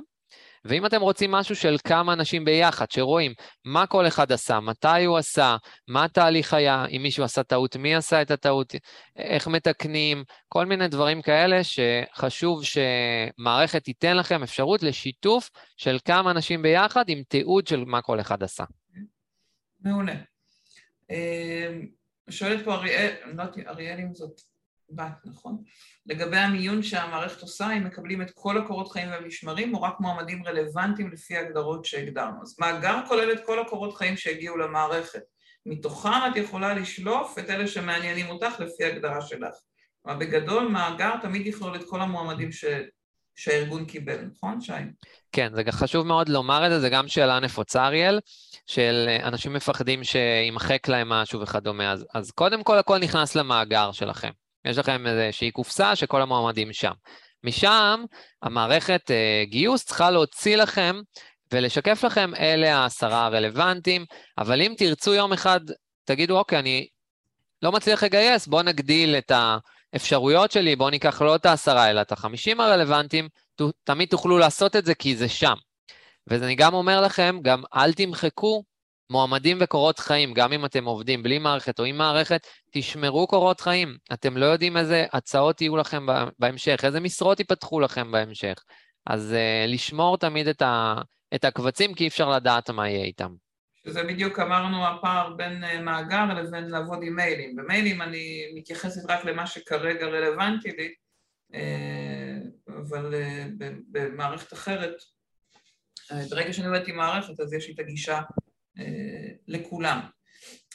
ואם אתם רוצים משהו של כמה אנשים ביחד, שרואים מה כל אחד עשה, מתי הוא עשה, מה התהליך היה, אם מישהו עשה טעות, מי עשה את הטעות, איך מתקנים, כל מיני דברים כאלה שחשוב שמערכת תיתן לכם אפשרות לשיתוף של כמה אנשים ביחד עם תיעוד של מה כל אחד עשה. מעולה. אה, שואלת פה אריאל, לא יודעת, אריאל אם זאת בת, נכון? לגבי המיון שהמערכת עושה, אם מקבלים את כל הקורות חיים והמשמרים, או רק מועמדים רלוונטיים לפי ההגדרות שהגדרנו. אז מאגר כולל את כל הקורות חיים שהגיעו למערכת. מתוכם את יכולה לשלוף את אלה שמעניינים אותך לפי ההגדרה שלך. אבל בגדול, מאגר תמיד יכלול את כל המועמדים ש... שהארגון קיבל, נכון, שי? כן, זה חשוב מאוד לומר את זה, זה גם שאלה נפוצה, אריאל, של אנשים מפחדים שימחק להם משהו וכדומה. אז, אז קודם כל, הכל נכנס למאגר שלכם. יש לכם איזושהי קופסה שכל המועמדים שם. משם המערכת אה, גיוס צריכה להוציא לכם ולשקף לכם אלה העשרה הרלוונטיים, אבל אם תרצו יום אחד, תגידו, אוקיי, אני לא מצליח לגייס, בואו נגדיל את האפשרויות שלי, בואו ניקח לא את העשרה, אלא את החמישים הרלוונטיים, תמיד תוכלו לעשות את זה כי זה שם. ואני גם אומר לכם, גם אל תמחקו מועמדים וקורות חיים, גם אם אתם עובדים בלי מערכת או עם מערכת, תשמרו קורות חיים. אתם לא יודעים איזה הצעות יהיו לכם בהמשך, איזה משרות ייפתחו לכם בהמשך. אז uh, לשמור תמיד את, ה, את הקבצים, כי אי אפשר לדעת מה יהיה איתם. שזה בדיוק אמרנו הפער בין uh, מאגר לבין לעבוד עם מיילים. במיילים אני מתייחסת רק למה שכרגע רלוונטי לי, uh, אבל במערכת אחרת, ברגע שאני עובדת עם מערכת, אז יש לי את הגישה לכולם.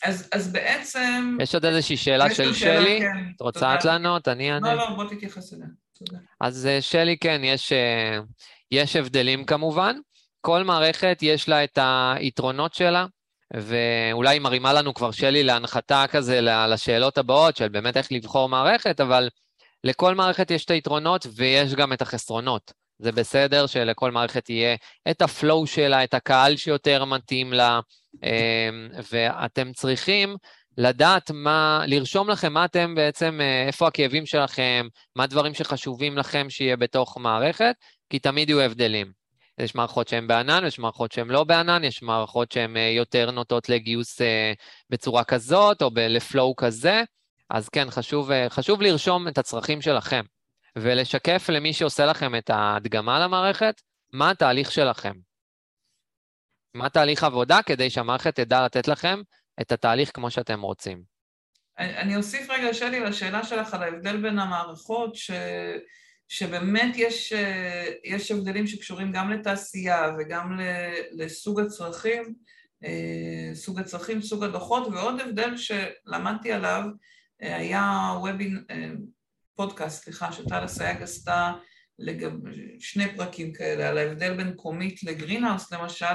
אז, אז בעצם... יש עוד איזושהי שאלה של שלי? כן, את רוצה את לענות? אני אענה. לא, לא, בוא תתייחס אליה. תודה. אז אה, שלי, כן, יש, אה, יש הבדלים כמובן. כל מערכת יש לה את היתרונות שלה ואולי היא מרימה לנו כבר שלי להנחתה כזה לשאלות הבאות של באמת איך לבחור מערכת, אבל לכל מערכת יש את היתרונות ויש גם את החסרונות. זה בסדר שלכל מערכת יהיה את הפלואו שלה, את הקהל שיותר מתאים לה, אמ, ואתם צריכים לדעת מה, לרשום לכם מה אתם בעצם, אה, איפה הכאבים שלכם, מה הדברים שחשובים לכם שיהיה בתוך מערכת, כי תמיד יהיו הבדלים. יש מערכות שהן בענן, יש מערכות שהן לא בענן, יש מערכות שהן אה, יותר נוטות לגיוס אה, בצורה כזאת או לפלואו כזה, אז כן, חשוב, חשוב לרשום את הצרכים שלכם. ולשקף למי שעושה לכם את ההדגמה למערכת, מה התהליך שלכם. מה תהליך עבודה כדי שהמערכת תדע לתת לכם את התהליך כמו שאתם רוצים. אני אוסיף רגע, שלי, לשאלה שלך על ההבדל בין המערכות, ש... שבאמת יש, יש הבדלים שקשורים גם לתעשייה וגם לסוג הצרכים, סוג הצרכים, סוג הדוחות, ועוד הבדל שלמדתי עליו היה וובינ... פודקאסט, סליחה, שטל אסייג עשתה לגב... שני פרקים כאלה, על ההבדל בין קומית לגרינהאוס למשל,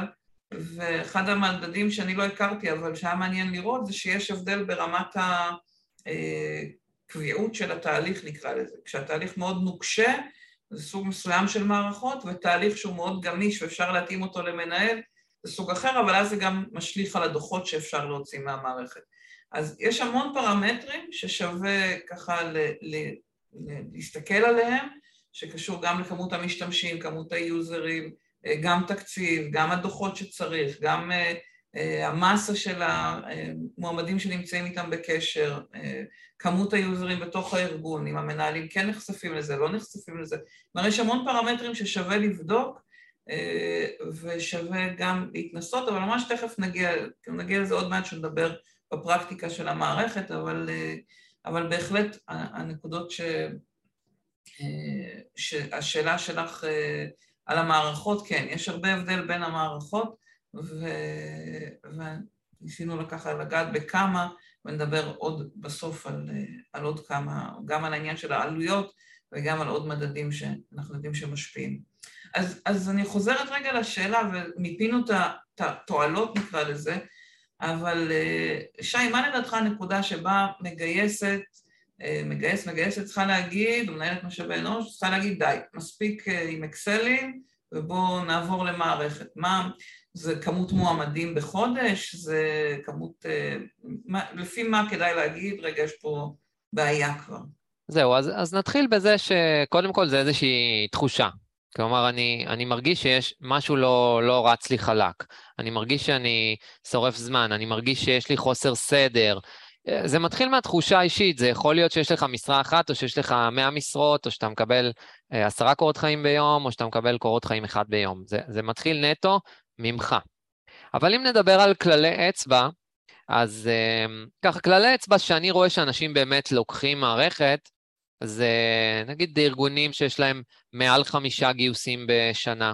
ואחד המדדים שאני לא הכרתי, אבל שהיה מעניין לראות, זה שיש הבדל ברמת הקביעות של התהליך, נקרא לזה. כשהתהליך מאוד נוקשה, זה סוג מסוים של מערכות, ותהליך שהוא מאוד גמיש ואפשר להתאים אותו למנהל, זה סוג אחר, אבל אז זה גם משליך על הדוחות שאפשר להוציא מהמערכת. אז יש המון פרמטרים ששווה ככה להסתכל עליהם, שקשור גם לכמות המשתמשים, כמות היוזרים, גם תקציב, גם הדוחות שצריך, גם המסה של המועמדים שנמצאים איתם בקשר, כמות היוזרים בתוך הארגון, אם המנהלים כן נחשפים לזה, לא נחשפים לזה. כלומר, יש המון פרמטרים ששווה לבדוק ושווה גם להתנסות, אבל ממש תכף נגיע, נגיע לזה עוד מעט שנדבר בפרקטיקה של המערכת, אבל, אבל בהחלט הנקודות ש... שהשאלה שלך על המערכות, כן, יש הרבה הבדל בין המערכות, ו... וניסינו לקחת, לגעת בכמה, ונדבר עוד בסוף על, על עוד כמה, גם על העניין של העלויות וגם על עוד מדדים שאנחנו יודעים שמשפיעים. אז, אז אני חוזרת רגע לשאלה, ומיפינו את התועלות נקרא לזה, אבל שי, מה לדעתך הנקודה שבה מגייסת מגייס, מגייסת צריכה להגיד, או מנהלת משאבי אנוש, צריכה להגיד די, מספיק עם אקסלים ובואו נעבור למערכת. מה, זה כמות מועמדים בחודש? זה כמות... מה, לפי מה כדאי להגיד, רגע, יש פה בעיה כבר. זהו, אז, אז נתחיל בזה שקודם כל זה איזושהי תחושה. כלומר, אני, אני מרגיש שיש משהו לא, לא רץ לי חלק. אני מרגיש שאני שורף זמן, אני מרגיש שיש לי חוסר סדר, זה מתחיל מהתחושה האישית, זה יכול להיות שיש לך משרה אחת, או שיש לך 100 משרות, או שאתה מקבל אה, עשרה קורות חיים ביום, או שאתה מקבל קורות חיים אחד ביום. זה, זה מתחיל נטו ממך. אבל אם נדבר על כללי אצבע, אז אה, ככה, כללי אצבע שאני רואה שאנשים באמת לוקחים מערכת, זה נגיד ארגונים שיש להם מעל חמישה גיוסים בשנה.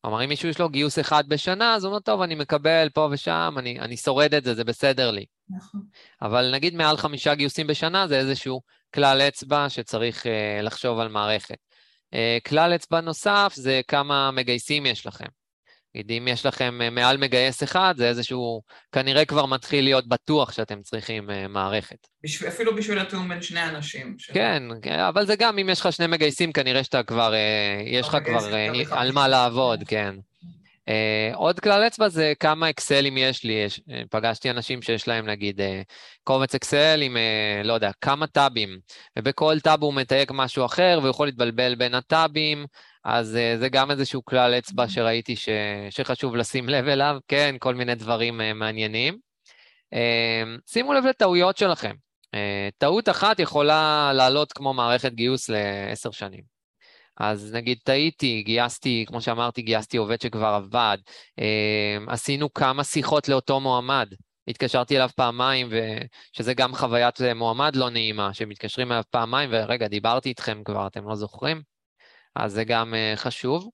כלומר, אם מישהו יש לו גיוס אחד בשנה, אז הוא אומר, טוב, אני מקבל פה ושם, אני, אני שורד את זה, זה בסדר לי. נכון. אבל נגיד מעל חמישה גיוסים בשנה, זה איזשהו כלל אצבע שצריך uh, לחשוב על מערכת. Uh, כלל אצבע נוסף זה כמה מגייסים יש לכם. נגיד, אם יש לכם uh, מעל מגייס אחד, זה איזשהו, כנראה כבר מתחיל להיות בטוח שאתם צריכים uh, מערכת. אפילו בשביל התיאום בין שני אנשים. ש... כן, כן, אבל זה גם, אם יש לך שני מגייסים, כנראה שאתה כבר, uh, יש לך כבר uh, על מה לעבוד, כן. Uh, עוד כלל אצבע זה כמה אקסלים יש לי. יש, uh, פגשתי אנשים שיש להם נגיד uh, קובץ אקסל עם, uh, לא יודע, כמה טאבים, ובכל טאב הוא מתייג משהו אחר והוא יכול להתבלבל בין הטאבים, אז uh, זה גם איזשהו כלל אצבע שראיתי ש, שחשוב לשים לב אליו, כן, כל מיני דברים uh, מעניינים. Uh, שימו לב לטעויות שלכם. Uh, טעות אחת יכולה לעלות כמו מערכת גיוס לעשר שנים. אז נגיד טעיתי, גייסתי, כמו שאמרתי, גייסתי עובד שכבר עבד, אמ, עשינו כמה שיחות לאותו מועמד. התקשרתי אליו פעמיים, שזה גם חוויית מועמד לא נעימה, שמתקשרים אליו פעמיים, ורגע, דיברתי איתכם כבר, אתם לא זוכרים? אז זה גם uh, חשוב.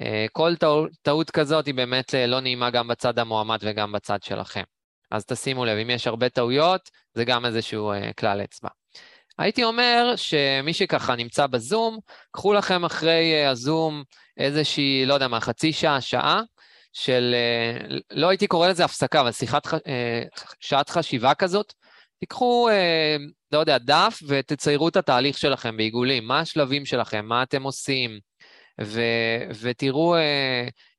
Uh, כל טעות, כזאת היא באמת לא נעימה גם בצד המועמד וגם בצד שלכם. אז תשימו לב, אם יש הרבה טעויות, זה גם איזשהו כלל אצבע. הייתי אומר שמי שככה נמצא בזום, קחו לכם אחרי אה, הזום איזושהי, לא יודע מה, חצי שעה, שעה, של, אה, לא הייתי קורא לזה הפסקה, אבל שיחת, אה, שעת חשיבה כזאת. תיקחו, לא יודע, דף ותציירו את התהליך שלכם בעיגולים, מה השלבים שלכם, מה אתם עושים, ו, ותראו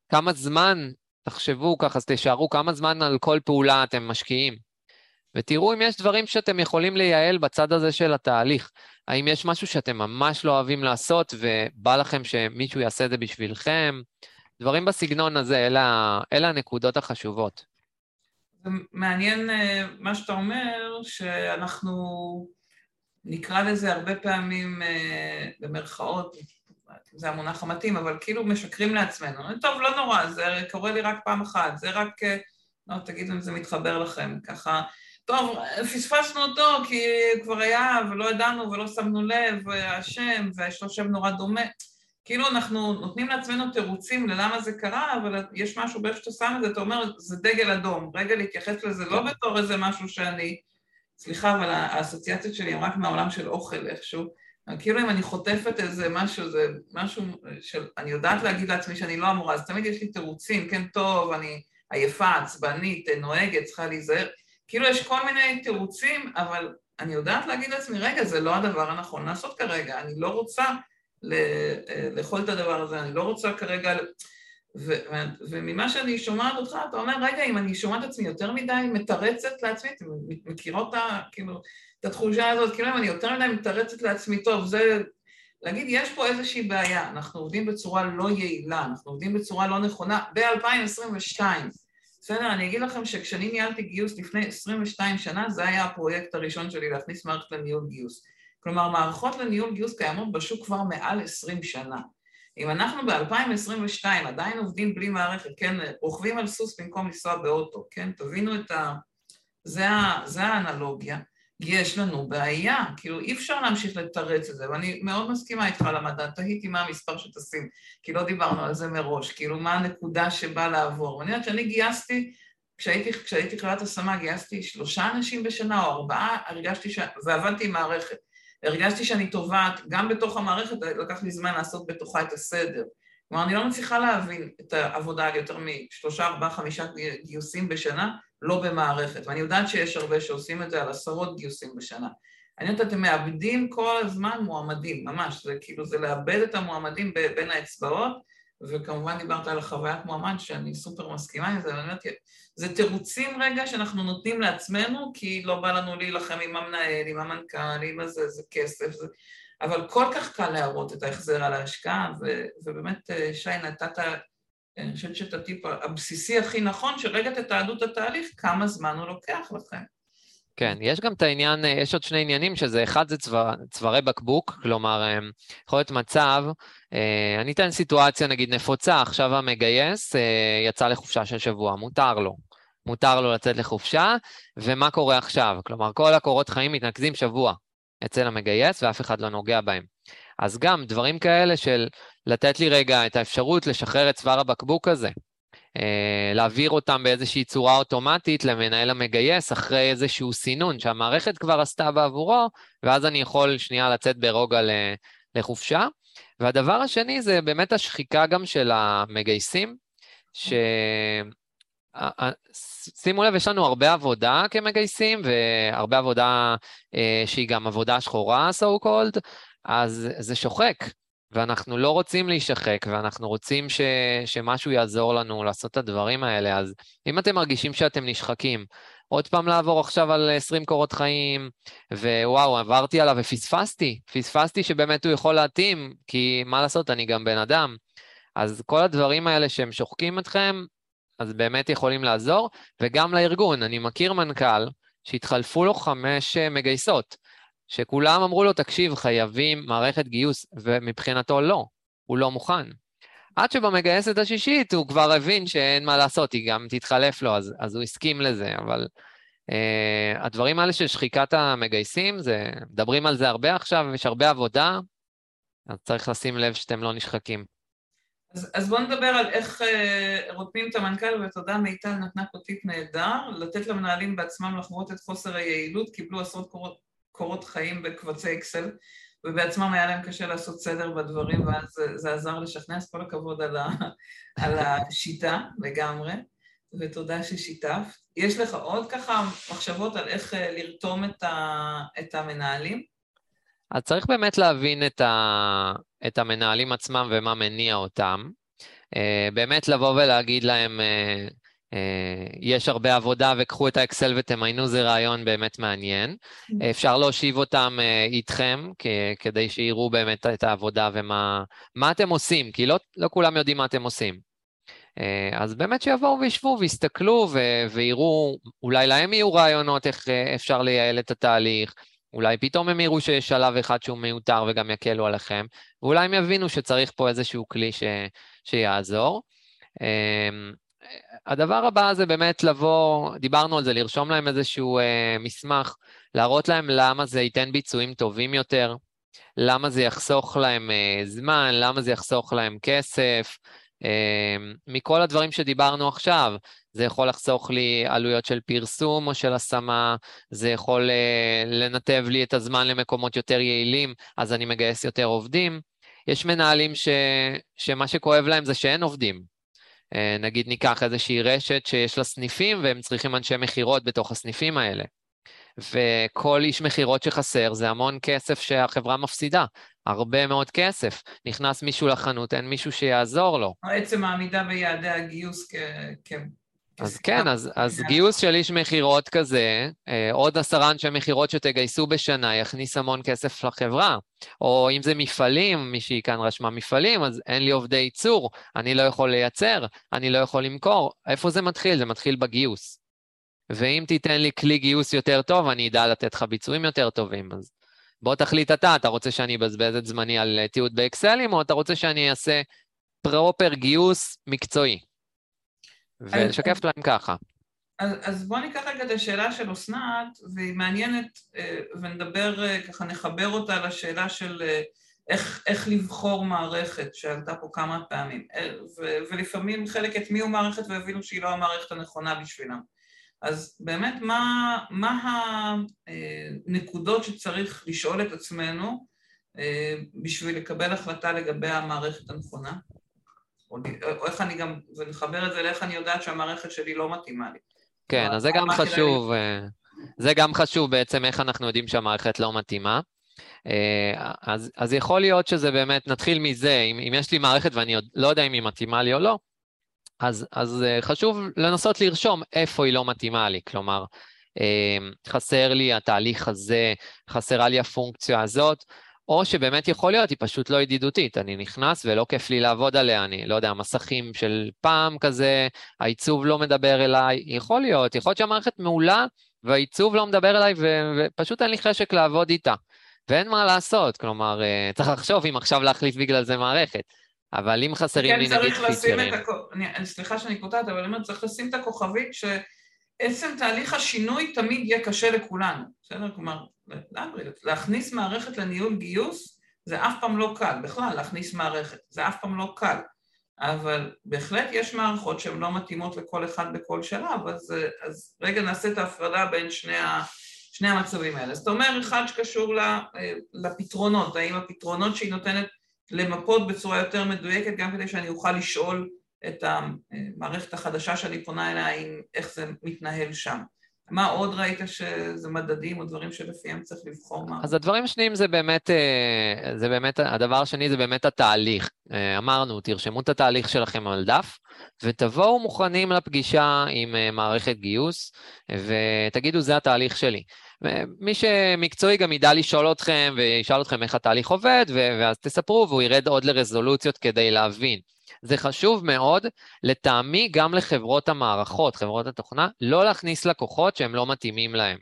כמה זמן, תחשבו ככה, אז תשארו כמה זמן על כל פעולה אתם משקיעים. ותראו אם יש דברים שאתם יכולים לייעל בצד הזה של התהליך. האם יש משהו שאתם ממש לא אוהבים לעשות ובא לכם שמישהו יעשה את זה בשבילכם? דברים בסגנון הזה, אלה, אלה הנקודות החשובות. מעניין אה, מה שאתה אומר, שאנחנו נקרא לזה הרבה פעמים, אה, במרכאות, זה המונח המתאים, אבל כאילו משקרים לעצמנו. טוב, לא נורא, זה קורה לי רק פעם אחת, זה רק, אה, לא, תגידו אם זה מתחבר לכם, ככה, טוב, פספסנו אותו כי כבר היה ולא ידענו ולא שמנו לב, השם, ויש לו שם נורא דומה. כאילו אנחנו נותנים לעצמנו תירוצים ללמה זה קרה, אבל יש משהו באיך שאתה שם את זה, אתה אומר, זה דגל אדום. רגע להתייחס לזה לא כן. בתור איזה משהו שאני... סליחה, אבל האסוציאציות שלי הן רק מהעולם של אוכל איכשהו. כאילו אם אני חוטפת איזה משהו, זה משהו של... אני יודעת להגיד לעצמי שאני לא אמורה, אז תמיד יש לי תירוצים, כן, טוב, אני עייפה, עצבנית, נוהגת, צריכה להיזהר. כאילו יש כל מיני תירוצים, אבל אני יודעת להגיד לעצמי, רגע, זה לא הדבר הנכון לעשות כרגע, אני לא רוצה לאכול את הדבר הזה, אני לא רוצה כרגע... ו, ו, וממה שאני שומעת אותך, אתה אומר, רגע, אם אני שומעת עצמי יותר מדי מתרצת לעצמי, אתם מכירות כאילו, את התחושה הזאת, כאילו אם אני יותר מדי מתרצת לעצמי, טוב, זה... להגיד, יש פה איזושהי בעיה, אנחנו עובדים בצורה לא יעילה, אנחנו עובדים בצורה לא נכונה ב-2022. בסדר, אני אגיד לכם שכשאני ניהלתי גיוס לפני 22 שנה, זה היה הפרויקט הראשון שלי, להכניס מערכת לניהול גיוס. כלומר, מערכות לניהול גיוס קיימות בשוק כבר מעל 20 שנה. אם אנחנו ב-2022 עדיין עובדים בלי מערכת, כן, רוכבים על סוס במקום לנסוע באוטו, כן, תבינו את ה... זה, ה... זה האנלוגיה. יש לנו בעיה, כאילו אי אפשר להמשיך לתרץ את זה, ואני מאוד מסכימה איתך על המדע, תהיתי מה המספר שתשים, כי לא דיברנו על זה מראש, כאילו מה הנקודה שבאה לעבור. ואני יודעת שאני גייסתי, כשהייתי, כשהייתי חברת השמה, גייסתי שלושה אנשים בשנה או ארבעה, הרגשתי ש... ועבדתי עם מערכת. הרגשתי שאני טובעת, גם בתוך המערכת, לקח לי זמן לעשות בתוכה את הסדר. כלומר, אני לא מצליחה להבין את העבודה על יותר משלושה, ארבעה, חמישה גיוסים בשנה, לא במערכת. ואני יודעת שיש הרבה שעושים את זה על עשרות גיוסים בשנה. אני יודעת, אתם מאבדים כל הזמן מועמדים, ממש, זה כאילו, זה לאבד את המועמדים בין האצבעות, וכמובן דיברת על החוויית מועמד, שאני סופר מסכימה עם זה, ואני אומרת, זה תירוצים רגע שאנחנו נותנים לעצמנו, כי לא בא לנו להילחם עם המנהל, עם המנכ"ל, עם הזה, זה כסף, זה... אבל כל כך קל להראות את ההחזר על ההשקעה, ו... ובאמת, אה, שי, נתת, אני חושבת שאת הטיפ הבסיסי הכי נכון, שרגע תתעדו את התהליך, כמה זמן הוא לוקח לכם. כן, יש גם את העניין, אה, יש עוד שני עניינים, שזה אחד זה צוואר, צווארי בקבוק, כלומר, אה, יכול להיות מצב, אה, אני אתן סיטואציה נגיד נפוצה, עכשיו המגייס יצא לחופשה של שבוע, מותר לו. מותר לו לצאת לחופשה, ומה קורה עכשיו? כלומר, כל הקורות חיים מתנקזים שבוע אצל המגייס ואף אחד לא נוגע בהם. אז גם דברים כאלה של לתת לי רגע את האפשרות לשחרר את צוואר הבקבוק הזה, אה, להעביר אותם באיזושהי צורה אוטומטית למנהל המגייס אחרי איזשהו סינון שהמערכת כבר עשתה בעבורו, ואז אני יכול שנייה לצאת ברוגע לחופשה. והדבר השני זה באמת השחיקה גם של המגייסים, ש... שימו לב, יש לנו הרבה עבודה כמגייסים, והרבה עבודה אה, שהיא גם עבודה שחורה, so called, אז זה שוחק. ואנחנו לא רוצים להישחק, ואנחנו רוצים ש, שמשהו יעזור לנו לעשות את הדברים האלה, אז אם אתם מרגישים שאתם נשחקים, עוד פעם לעבור עכשיו על 20 קורות חיים, ווואו, עברתי עליו ופספסתי, פספסתי שבאמת הוא יכול להתאים, כי מה לעשות, אני גם בן אדם. אז כל הדברים האלה שהם שוחקים אתכם, אז באמת יכולים לעזור, וגם לארגון. אני מכיר מנכ"ל שהתחלפו לו חמש אה, מגייסות. שכולם אמרו לו, תקשיב, חייבים מערכת גיוס, ומבחינתו לא, הוא לא מוכן. עד שבמגייסת השישית הוא כבר הבין שאין מה לעשות, היא גם תתחלף לו, אז, אז הוא הסכים לזה, אבל uh, הדברים האלה של שחיקת המגייסים, זה, מדברים על זה הרבה עכשיו, יש הרבה עבודה, אז צריך לשים לב שאתם לא נשחקים. אז, אז בואו נדבר על איך uh, רותמים את המנכ"ל, ותודה מיטל נתנה פה טיפ נהדר, לתת למנהלים בעצמם לחוות את חוסר היעילות, קיבלו עשרות קורות קורות חיים בקבצי אקסל, ובעצמם היה להם קשה לעשות סדר בדברים, ואז זה, עזר לשכנע, אז כל הכבוד על, ה, על השיטה לגמרי, ותודה ששיתפת. יש לך עוד ככה מחשבות על איך אה, לרתום את, ה, את המנהלים? אז צריך באמת להבין את, ה, את המנהלים עצמם ומה מניע אותם. אה, באמת לבוא ולהגיד להם, אה, יש הרבה עבודה וקחו את האקסל ותמיינו, זה רעיון באמת מעניין. Mm-hmm. אפשר להושיב אותם איתכם כדי שיראו באמת את העבודה ומה אתם עושים, כי לא, לא כולם יודעים מה אתם עושים. אז באמת שיבואו וישבו ויסתכלו ויראו, אולי להם יהיו רעיונות איך אפשר לייעל את התהליך, אולי פתאום הם יראו שיש שלב אחד שהוא מיותר וגם יקלו עליכם, ואולי הם יבינו שצריך פה איזשהו כלי ש, שיעזור. הדבר הבא זה באמת לבוא, דיברנו על זה, לרשום להם איזשהו אה, מסמך, להראות להם למה זה ייתן ביצועים טובים יותר, למה זה יחסוך להם אה, זמן, למה זה יחסוך להם כסף, אמ, מכל הדברים שדיברנו עכשיו, זה יכול לחסוך לי עלויות של פרסום או של השמה, זה יכול אה, לנתב לי את הזמן למקומות יותר יעילים, אז אני מגייס יותר עובדים. יש מנהלים ש, שמה שכואב להם זה שאין עובדים. אה, נגיד ניקח איזושהי רשת שיש לה סניפים והם צריכים אנשי מכירות בתוך הסניפים האלה. וכל איש מכירות שחסר זה המון כסף שהחברה מפסידה, הרבה מאוד כסף. נכנס מישהו לחנות, אין מישהו שיעזור לו. עצם העמידה ביעדי הגיוס כ... אז כן, אז, אז גיוס של איש מכירות כזה, אה, עוד עשרה אנשי מכירות שתגייסו בשנה, יכניס המון כסף לחברה. או אם זה מפעלים, מישהי כאן רשמה מפעלים, אז אין לי עובדי ייצור, אני לא יכול לייצר, אני לא יכול למכור. איפה זה מתחיל? זה מתחיל בגיוס. ואם תיתן לי כלי גיוס יותר טוב, אני אדע לתת לך ביצועים יותר טובים. אז בוא תחליט אתה, אתה רוצה שאני אבזבז את זמני על אה, תיעוד באקסלים, או אתה רוצה שאני אעשה פרופר גיוס מקצועי? ולשקף להם ככה. אז, אז בואו ניקח רגע את השאלה של אסנת, והיא מעניינת, אה, ונדבר, אה, ככה נחבר אותה לשאלה של איך, איך לבחור מערכת, שעלתה פה כמה פעמים. ו, ולפעמים חלק הטמיעו מערכת והבינו שהיא לא המערכת הנכונה בשבילם. אז באמת, מה, מה הנקודות שצריך לשאול את עצמנו אה, בשביל לקבל החלטה לגבי המערכת הנכונה? או איך אני גם, ונחבר את זה לאיך אני יודעת שהמערכת שלי לא מתאימה לי. כן, אז זה גם חשוב, אה, זה גם חשוב בעצם איך אנחנו יודעים שהמערכת לא מתאימה. אה, אז, אז יכול להיות שזה באמת, נתחיל מזה, אם, אם יש לי מערכת ואני עוד לא יודע אם היא מתאימה לי או לא, אז, אז אה, חשוב לנסות לרשום איפה היא לא מתאימה לי, כלומר, אה, חסר לי התהליך הזה, חסרה לי הפונקציה הזאת, או שבאמת יכול להיות, היא פשוט לא ידידותית, אני נכנס ולא כיף לי לעבוד עליה, אני לא יודע, מסכים של פעם כזה, העיצוב לא מדבר אליי, יכול להיות, יכול להיות שהמערכת מעולה והעיצוב לא מדבר אליי ו- ופשוט אין לי חשק לעבוד איתה. ואין מה לעשות, כלומר, אה, צריך לחשוב אם עכשיו להחליף בגלל זה מערכת. אבל אם חסרים כן, לי נגיד פיצ'רים... הכ... אני, סליחה שאני קוטעת, אבל אני אומרת, צריך לשים את הכוכבית שעצם תהליך השינוי תמיד יהיה קשה לכולנו, בסדר? כלומר, להכניס מערכת לניהול גיוס זה אף פעם לא קל, בכלל להכניס מערכת, זה אף פעם לא קל. אבל בהחלט יש מערכות שהן לא מתאימות לכל אחד בכל שלב, אז, אז רגע נעשה את ההפרדה בין שני, ה, שני המצבים האלה. זאת אומרת, אחד שקשור לפתרונות, האם הפתרונות שהיא נותנת למפות בצורה יותר מדויקת, גם כדי שאני אוכל לשאול את המערכת החדשה שאני פונה אליה, עם איך זה מתנהל שם. מה עוד ראית שזה מדדים או דברים שלפיהם צריך לבחור מה? אז הדברים השניים זה באמת, אה, זה באמת, הדבר השני זה באמת התהליך. אה, אמרנו, תרשמו את התהליך שלכם על דף, ותבואו מוכנים לפגישה עם אה, מערכת גיוס, ותגידו, זה התהליך שלי. מי שמקצועי גם ידע לשאול אתכם וישאל אתכם איך התהליך עובד, ואז תספרו והוא ירד עוד לרזולוציות כדי להבין. זה חשוב מאוד, לטעמי גם לחברות המערכות, חברות התוכנה, לא להכניס לקוחות שהם לא מתאימים להם.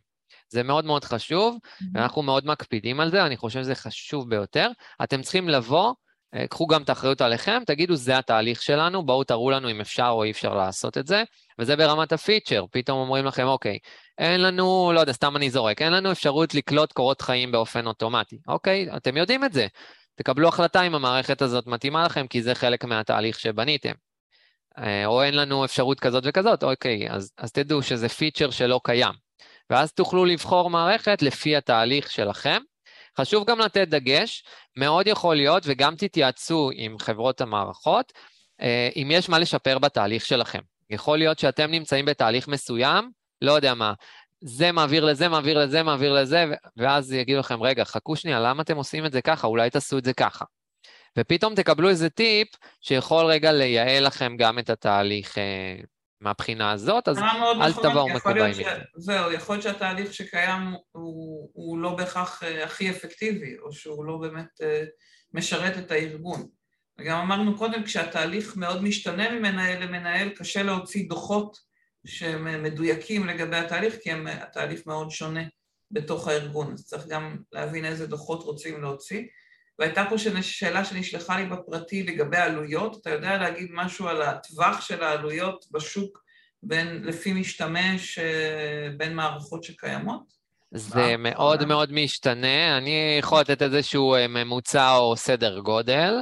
זה מאוד מאוד חשוב, mm-hmm. ואנחנו מאוד מקפידים על זה, אני חושב שזה חשוב ביותר. אתם צריכים לבוא, קחו גם את האחריות עליכם, תגידו, זה התהליך שלנו, בואו תראו לנו אם אפשר או אי אפשר לעשות את זה, וזה ברמת הפיצ'ר, פתאום אומרים לכם, אוקיי, אין לנו, לא יודע, סתם אני זורק, אין לנו אפשרות לקלוט קורות חיים באופן אוטומטי. אוקיי, אתם יודעים את זה. תקבלו החלטה אם המערכת הזאת מתאימה לכם, כי זה חלק מהתהליך שבניתם. אה, או אין לנו אפשרות כזאת וכזאת, אוקיי, אז, אז תדעו שזה פיצ'ר שלא קיים. ואז תוכלו לבחור מערכת לפי התהליך שלכם. חשוב גם לתת דגש, מאוד יכול להיות, וגם תתייעצו עם חברות המערכות, אה, אם יש מה לשפר בתהליך שלכם. יכול להיות שאתם נמצאים בתהליך מסוים, לא יודע מה, זה מעביר לזה, מעביר לזה, מעביר לזה, ואז יגידו לכם, רגע, חכו שנייה, למה אתם עושים את זה ככה? אולי תעשו את זה ככה. ופתאום תקבלו איזה טיפ שיכול רגע לייעל לכם גם את התהליך אה, מהבחינה הזאת, אז אל נכון, תבואו מקובעים. זהו, יכול להיות שהתהליך שקיים הוא, הוא לא בהכרח אה, הכי אפקטיבי, או שהוא לא באמת אה, משרת את הארגון. וגם אמרנו קודם, כשהתהליך מאוד משתנה ממנהל למנהל, קשה להוציא דוחות שהם מדויקים לגבי התהליך, כי הם, התהליך מאוד שונה בתוך הארגון, אז צריך גם להבין איזה דוחות רוצים להוציא. והייתה פה שאלה שנשלחה לי בפרטי לגבי עלויות, אתה יודע להגיד משהו על הטווח של העלויות בשוק בין, לפי משתמש אה, בין מערכות שקיימות? זה מאוד מאוד משתנה, אני יכול לתת איזשהו אה, ממוצע או סדר גודל.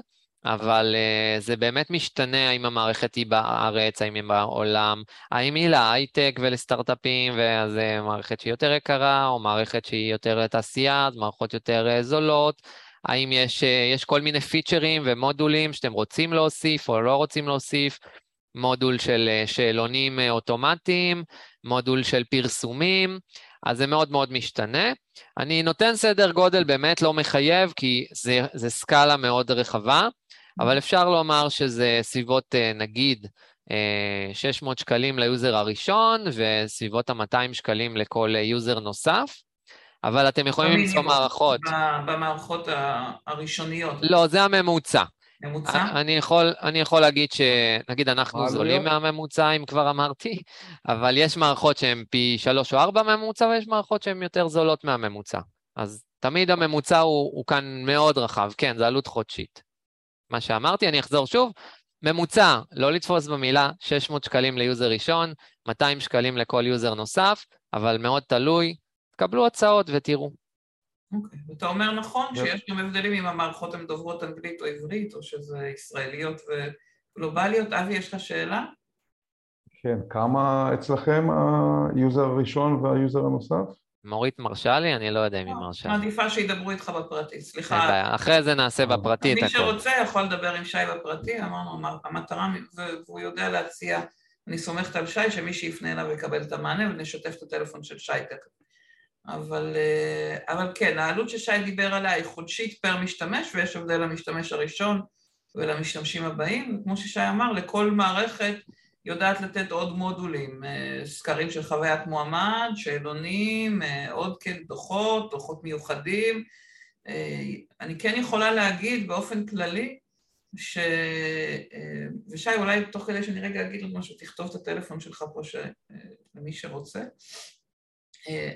אבל זה באמת משתנה האם המערכת היא בארץ, האם היא בעולם, האם היא להייטק ולסטארט-אפים, ואז מערכת שהיא יותר יקרה, או מערכת שהיא יותר לתעשייה, אז מערכות יותר זולות, האם יש, uh, יש כל מיני פיצ'רים ומודולים שאתם רוצים להוסיף או לא רוצים להוסיף, מודול של uh, שאלונים uh, אוטומטיים, מודול של פרסומים, אז זה מאוד מאוד משתנה. אני נותן סדר גודל באמת לא מחייב, כי זה, זה סקאלה מאוד רחבה. אבל אפשר לומר שזה סביבות, אה, נגיד, 600 אה, שקלים ל user הראשון, וסביבות ה-200 שקלים לכל user נוסף. אבל אתם יכולים למצוא מערכות. במערכות הראשוניות. לא, זה הממוצע. ממוצע? אני יכול, אני יכול להגיד שנגיד אנחנו זולים מהממוצע, אם כבר אמרתי, אבל יש מערכות שהן פי שלוש או ארבע מהממוצע, ויש מערכות שהן יותר זולות מהממוצע. אז תמיד הממוצע הוא, הוא כאן מאוד רחב, כן, זה עלות חודשית. מה שאמרתי, אני אחזור שוב. ממוצע, לא לתפוס במילה, 600 שקלים ל user ראשון, 200 שקלים לכל user נוסף, אבל מאוד תלוי. תקבלו הצעות ותראו. אוקיי, okay. אתה אומר נכון שיש גם הבדלים אם המערכות הן דוברות אנגלית או עברית, או שזה ישראליות וגלובליות. אבי, יש לך שאלה? כן, כמה אצלכם ה user הראשון וה user הנוסף? מורית מרשה לי? אני לא יודע אם היא מרשה. מעדיפה שידברו איתך בפרטי, סליחה. אין בעיה, אחרי זה נעשה בפרטי את הכול. מי שרוצה יכול לדבר עם שי בפרטי, אמרנו, המטרה, והוא יודע להציע, אני סומכת על שי, שמי שיפנה אליו יקבל את המענה ונשתף את הטלפון של שי תכף. אבל, אה, אבל כן, העלות ששי דיבר עליה היא חודשית per משתמש, ויש הבדל למשתמש הראשון ולמשתמשים הבאים. כמו ששי אמר, לכל מערכת יודעת לתת עוד מודולים, אה, סקרים של חוויית מועמד, שאלונים, אה, עוד כן דוחות, דוחות מיוחדים. אני כן יכולה להגיד באופן כללי, ש... ושי, אולי תוך כדי שאני רגע אגיד עוד משהו, תכתוב את הטלפון שלך פה ש... למי שרוצה.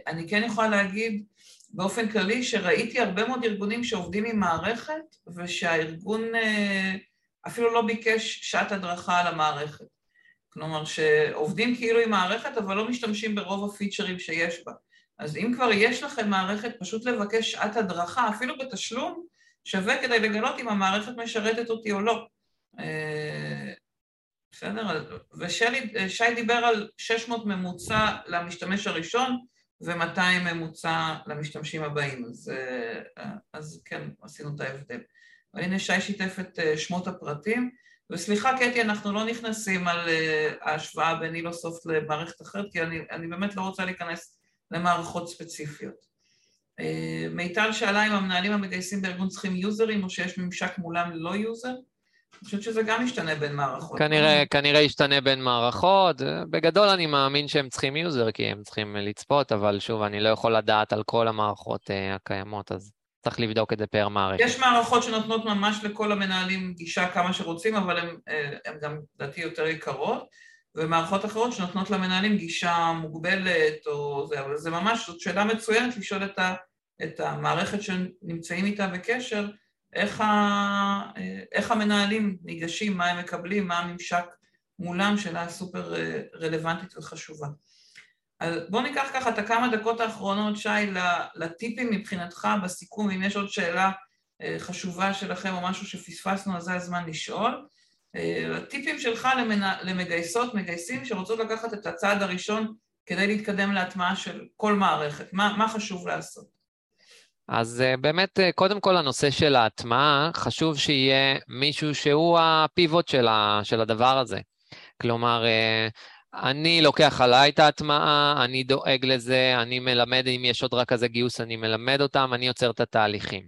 אני כן יכולה להגיד באופן כללי שראיתי הרבה מאוד ארגונים שעובדים עם מערכת ושהארגון אפילו לא ביקש שעת הדרכה על המערכת. כלומר שעובדים כאילו עם מערכת אבל לא משתמשים ברוב הפיצ'רים שיש בה. אז אם כבר יש לכם מערכת, פשוט לבקש שעת הדרכה, אפילו בתשלום, שווה כדי לגלות אם המערכת משרתת אותי או לא. אה, בסדר? ושי דיבר על 600 ממוצע למשתמש הראשון ו-200 ממוצע למשתמשים הבאים, אז, אה, אז כן, עשינו את ההבדל. והנה שי שיתף את אה, שמות הפרטים. וסליחה, קטי, אנחנו לא נכנסים על uh, ההשוואה בין נילוסופט למערכת אחרת, כי אני, אני באמת לא רוצה להיכנס למערכות ספציפיות. מיטל שאלה אם המנהלים המגייסים בארגון צריכים יוזרים, או שיש ממשק מולם ללא user? אני חושבת שזה גם ישתנה בין מערכות. כנראה, כנראה ישתנה בין מערכות. בגדול אני מאמין שהם צריכים user, כי הם צריכים לצפות, אבל שוב, אני לא יכול לדעת על כל המערכות uh, הקיימות, אז צריך לבדוק את זה פר מערכת. יש מערכות שנותנות ממש לכל המנהלים גישה כמה שרוצים, אבל הן גם לדעתי יותר יקרות, ומערכות אחרות שנותנות למנהלים גישה מוגבלת, או זה, אבל זה ממש, זאת שאלה מצוינת לשאול את, ה, את המערכת שנמצאים איתה בקשר, איך, ה, איך המנהלים ניגשים, מה הם מקבלים, מה הממשק מולם, שאלה סופר רלוונטית וחשובה. אז בואו ניקח ככה את הכמה דקות האחרונות, שי, לטיפים מבחינתך בסיכום, אם יש עוד שאלה אה, חשובה שלכם או משהו שפספסנו, אז זה הזמן לשאול. אה, הטיפים שלך למגייסות, מגייסים שרוצות לקחת את הצעד הראשון כדי להתקדם להטמעה של כל מערכת, מה, מה חשוב לעשות? אז uh, באמת, uh, קודם כל הנושא של ההטמעה, חשוב שיהיה מישהו שהוא הפיבוט של, ה, של הדבר הזה. כלומר, uh, אני לוקח עליי את ההטמעה, אני דואג לזה, אני מלמד, אם יש עוד רק כזה גיוס, אני מלמד אותם, אני יוצר את התהליכים.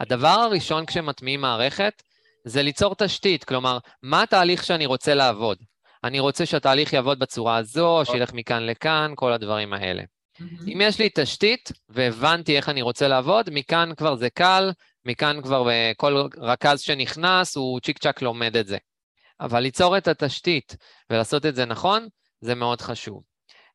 הדבר הראשון כשמטמיעים מערכת, זה ליצור תשתית, כלומר, מה התהליך שאני רוצה לעבוד? אני רוצה שהתהליך יעבוד בצורה הזו, שילך מכאן לכאן, כל הדברים האלה. Mm-hmm. אם יש לי תשתית והבנתי איך אני רוצה לעבוד, מכאן כבר זה קל, מכאן כבר אה, כל רכז שנכנס, הוא צ'יק צ'אק לומד את זה. אבל ליצור את התשתית ולעשות את זה נכון, זה מאוד חשוב.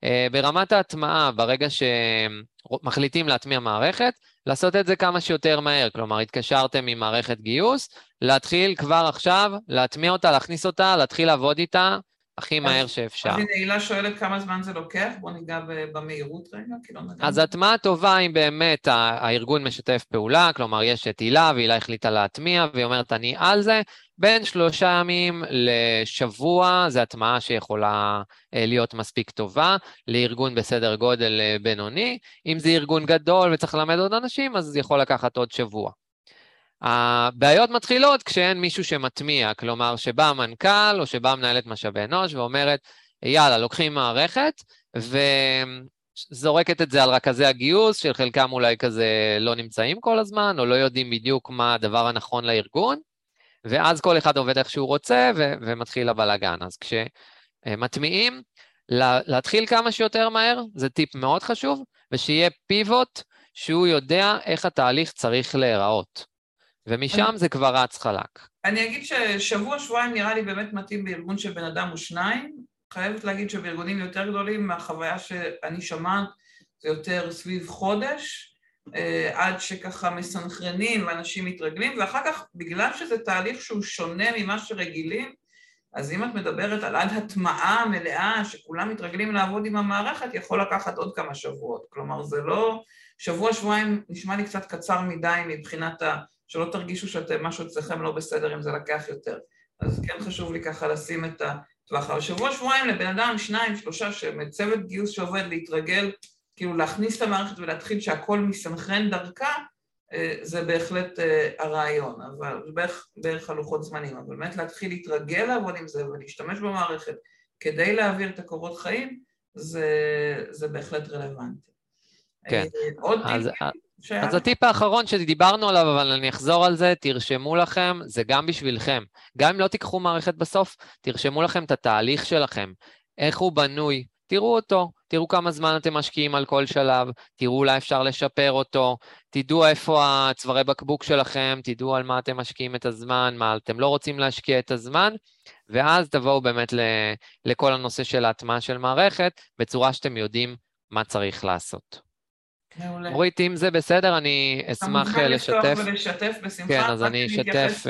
Uh, ברמת ההטמעה, ברגע שמחליטים להטמיע מערכת, לעשות את זה כמה שיותר מהר. כלומר, התקשרתם עם מערכת גיוס, להתחיל כבר עכשיו, להטמיע אותה, להכניס אותה, להתחיל לעבוד איתה, הכי מהר שאפשר. אז הנה, הילה שואלת כמה זמן זה לוקח, בואו ניגע במהירות רגע, כי לא נגע. אז הטמעה טובה אם באמת הארגון משתף פעולה, כלומר, יש את הילה, והילה החליטה להטמיע, והיא אומרת, אני על זה. בין שלושה ימים לשבוע, זו הטמעה שיכולה אה, להיות מספיק טובה, לארגון בסדר גודל אה, בינוני. אם זה ארגון גדול וצריך ללמד עוד אנשים, אז זה יכול לקחת עוד שבוע. הבעיות מתחילות כשאין מישהו שמטמיע, כלומר שבא המנכ"ל או שבא מנהלת משאבי אנוש ואומרת, יאללה, לוקחים מערכת וזורקת את זה על רכזי הגיוס, של חלקם אולי כזה לא נמצאים כל הזמן, או לא יודעים בדיוק מה הדבר הנכון לארגון, ואז כל אחד עובד איך שהוא רוצה ו- ומתחיל הבלאגן. אז כשמטמיעים, להתחיל כמה שיותר מהר, זה טיפ מאוד חשוב, ושיהיה פיבוט שהוא יודע איך התהליך צריך להיראות. ומשם אני... זה כבר רץ חלק. אני אגיד ששבוע, שבועיים נראה לי באמת מתאים בארגון של בן אדם או שניים. חייבת להגיד שבארגונים יותר גדולים, מהחוויה שאני שומעת, זה יותר סביב חודש, אה, עד שככה מסנכרנים ואנשים מתרגלים, ואחר כך, בגלל שזה תהליך שהוא שונה ממה שרגילים, אז אם את מדברת על עד הטמעה מלאה, שכולם מתרגלים לעבוד עם המערכת, יכול לקחת עוד כמה שבועות. כלומר, זה לא... שבוע, שבועיים נשמע לי קצת קצר מדי מבחינת ה... שלא תרגישו שמשהו אצלכם לא בסדר אם זה לקח יותר. אז כן חשוב לי ככה לשים את הטווח. אבל שבוע, שבועיים לבן אדם, שניים, שלושה, צוות גיוס שעובד להתרגל, כאילו להכניס את המערכת ולהתחיל שהכל מסנכרן דרכה, אה, זה בהחלט אה, הרעיון, אבל זה בערך, בערך הלוחות זמנים, אבל באמת להתחיל להתרגל לעבוד עם זה ולהשתמש במערכת כדי להעביר את הקורות חיים, זה, זה בהחלט רלוונטי. כן. אה, עוד אז, טיפים? אז הטיפ האחרון שדיברנו עליו, אבל אני אחזור על זה, תרשמו לכם, זה גם בשבילכם. גם אם לא תיקחו מערכת בסוף, תרשמו לכם את התהליך שלכם, איך הוא בנוי, תראו אותו, תראו כמה זמן אתם משקיעים על כל שלב, תראו אולי אפשר לשפר אותו, תדעו איפה הצווארי בקבוק שלכם, תדעו על מה אתם משקיעים את הזמן, מה אתם לא רוצים להשקיע את הזמן, ואז תבואו באמת לכל הנושא של ההטמעה של מערכת, בצורה שאתם יודעים מה צריך לעשות. מעולה. אורית, אם זה בסדר, אני אשמח לשתף. אתה מוכן ולשתף בשמחה. כן, אז אני אשתף...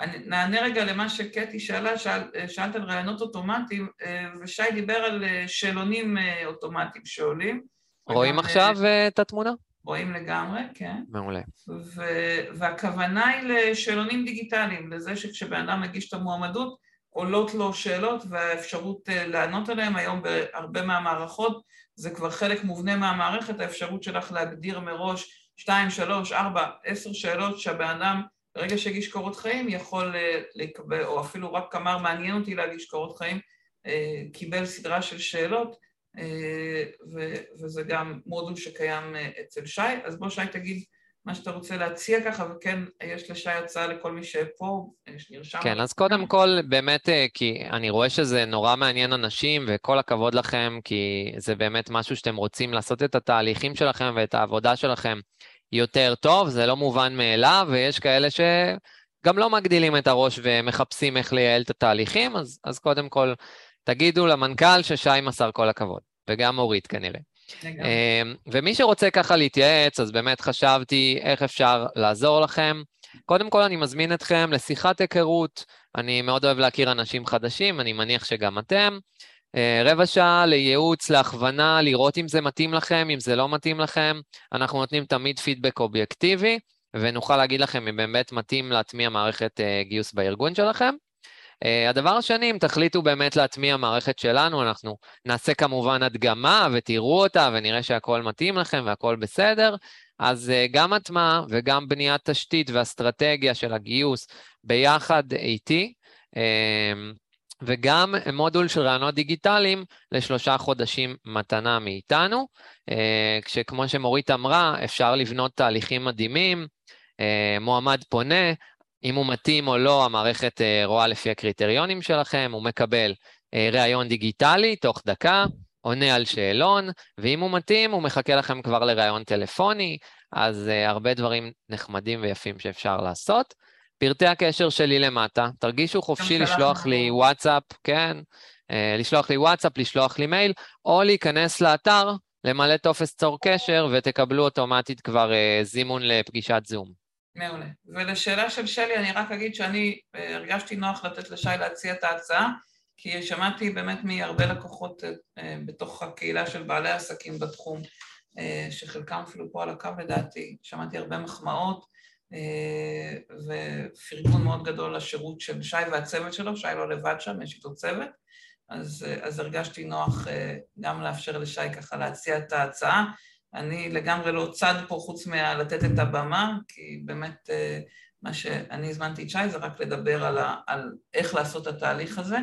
אני נענה רגע למה שקטי שאלה, שאל, שאלת על רעיונות אוטומטיים, אה, ושי דיבר על אה, שאלונים אה, אוטומטיים שעולים. רואים וגם, עכשיו את התמונה? רואים לגמרי, כן. מעולה. ו- והכוונה היא לשאלונים דיגיטליים, לזה שכשבן אדם מגיש את המועמדות, עולות לו שאלות והאפשרות לענות עליהן. היום בהרבה מהמערכות זה כבר חלק מובנה מהמערכת, האפשרות שלך להגדיר מראש שתיים, שלוש, ארבע, עשר שאלות שהבן אדם ברגע שהגיש קורות חיים יכול אה, לקבל, או אפילו רק אמר מעניין אותי להגיש קורות חיים, אה, קיבל סדרה של שאלות, אה, וזה גם מודול שקיים אצל שי. אז בוא שי תגיד מה שאתה רוצה להציע ככה, וכן, יש לשי הצעה לכל מי שפה, שנרשם. כן, אז קודם כל, באמת, כי אני רואה שזה נורא מעניין אנשים, וכל הכבוד לכם, כי זה באמת משהו שאתם רוצים לעשות את התהליכים שלכם ואת העבודה שלכם יותר טוב, זה לא מובן מאליו, ויש כאלה שגם לא מגדילים את הראש ומחפשים איך לייעל את התהליכים, אז, אז קודם כל, תגידו למנכ"ל ששי מסר כל הכבוד, וגם אורית כנראה. אמ, ומי שרוצה ככה להתייעץ, אז באמת חשבתי איך אפשר לעזור לכם. קודם כל, אני מזמין אתכם לשיחת היכרות. אני מאוד אוהב להכיר אנשים חדשים, אני מניח שגם אתם. אה, רבע שעה לייעוץ, להכוונה, לראות אם זה מתאים לכם, אם זה לא מתאים לכם. אנחנו נותנים תמיד פידבק אובייקטיבי, ונוכל להגיד לכם אם באמת מתאים להטמיע מערכת אה, גיוס בארגון שלכם. Uh, הדבר השני, אם תחליטו באמת להטמיע מערכת שלנו, אנחנו נעשה כמובן הדגמה ותראו אותה ונראה שהכל מתאים לכם והכל בסדר, אז גם הטמעה וגם בניית תשתית ואסטרטגיה של הגיוס ביחד איתי, וגם מודול של רעיונות דיגיטליים לשלושה חודשים מתנה מאיתנו, כשכמו שמורית אמרה, אפשר לבנות תהליכים מדהימים, מועמד פונה, אם הוא מתאים או לא, המערכת רואה לפי הקריטריונים שלכם, הוא מקבל ראיון דיגיטלי תוך דקה, עונה על שאלון, ואם הוא מתאים, הוא מחכה לכם כבר לראיון טלפוני, אז הרבה דברים נחמדים ויפים שאפשר לעשות. פרטי הקשר שלי למטה, תרגישו חופשי לשלוח לי וואטסאפ, כן, לשלוח לי וואטסאפ, לשלוח לי מייל, או להיכנס לאתר, למלא טופס צור קשר, ותקבלו אוטומטית כבר זימון לפגישת זום. מעולה. ולשאלה של שלי, אני רק אגיד שאני הרגשתי נוח לתת לשי להציע את ההצעה, כי שמעתי באמת מהרבה לקוחות בתוך הקהילה של בעלי עסקים בתחום, שחלקם אפילו פה על הקו לדעתי, שמעתי הרבה מחמאות, ופרגון מאוד גדול לשירות של שי והצוות שלו, שי לא לבד שם, יש איתו צוות, אז, אז הרגשתי נוח גם לאפשר לשי ככה להציע את ההצעה. אני לגמרי לא צד פה חוץ מלתת את הבמה, כי באמת מה שאני הזמנתי את שי זה רק לדבר על, ה, על איך לעשות את התהליך הזה.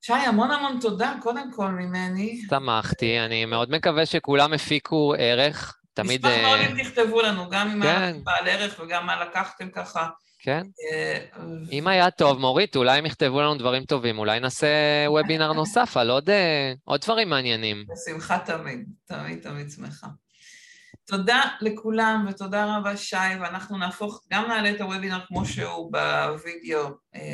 שי, המון המון תודה, קודם כל ממני. שמחתי, אני מאוד מקווה שכולם הפיקו ערך. תמיד... נשמח מאוד אם תכתבו לנו, גם אם היה בעל ערך וגם מה לקחתם ככה. כן. אם היה טוב, מורית, אולי הם יכתבו לנו דברים טובים, אולי נעשה וובינר נוסף על עוד, עוד דברים מעניינים. בשמחה תמיד, תמיד תמיד שמחה. תודה לכולם ותודה רבה שי, ואנחנו נהפוך, גם נעלה את הוובינר כמו שהוא בווידאו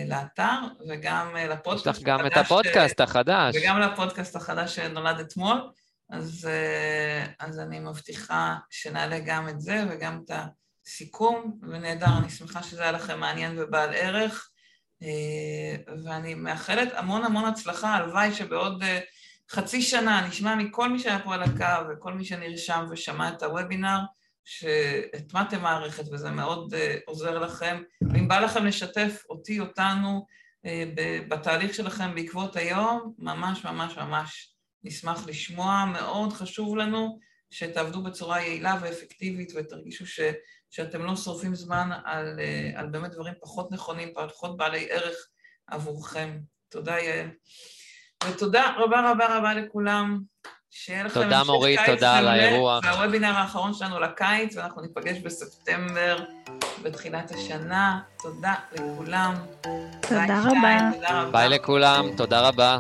לאתר, וגם לפודקאסט החדש. יש לך גם את הפודקאסט החדש. וגם לפודקאסט החדש שנולד אתמול. אז, אז אני מבטיחה שנעלה גם את זה וגם את הסיכום, ונהדר, אני שמחה שזה היה לכם מעניין ובעל ערך, ואני מאחלת המון המון הצלחה, הלוואי שבעוד חצי שנה נשמע מכל מי שהיה פה על הקו וכל מי שנרשם ושמע את הוובינר, שהטמעתם מערכת וזה מאוד עוזר לכם, ואם בא לכם לשתף אותי, אותנו, בתהליך שלכם בעקבות היום, ממש ממש ממש נשמח לשמוע, מאוד חשוב לנו שתעבדו בצורה יעילה ואפקטיבית ותרגישו ש, שאתם לא שורפים זמן על, על באמת דברים פחות נכונים, פחות בעלי ערך עבורכם. תודה, יעל. ותודה רבה רבה רבה לכולם. שיהיה לכם תודה מורית, תודה על האירוח. זה הוובינר האחרון שלנו לקיץ, ואנחנו ניפגש בספטמבר, בתחילת השנה. תודה לכולם. תודה רבה. ביי לכולם, תודה רבה.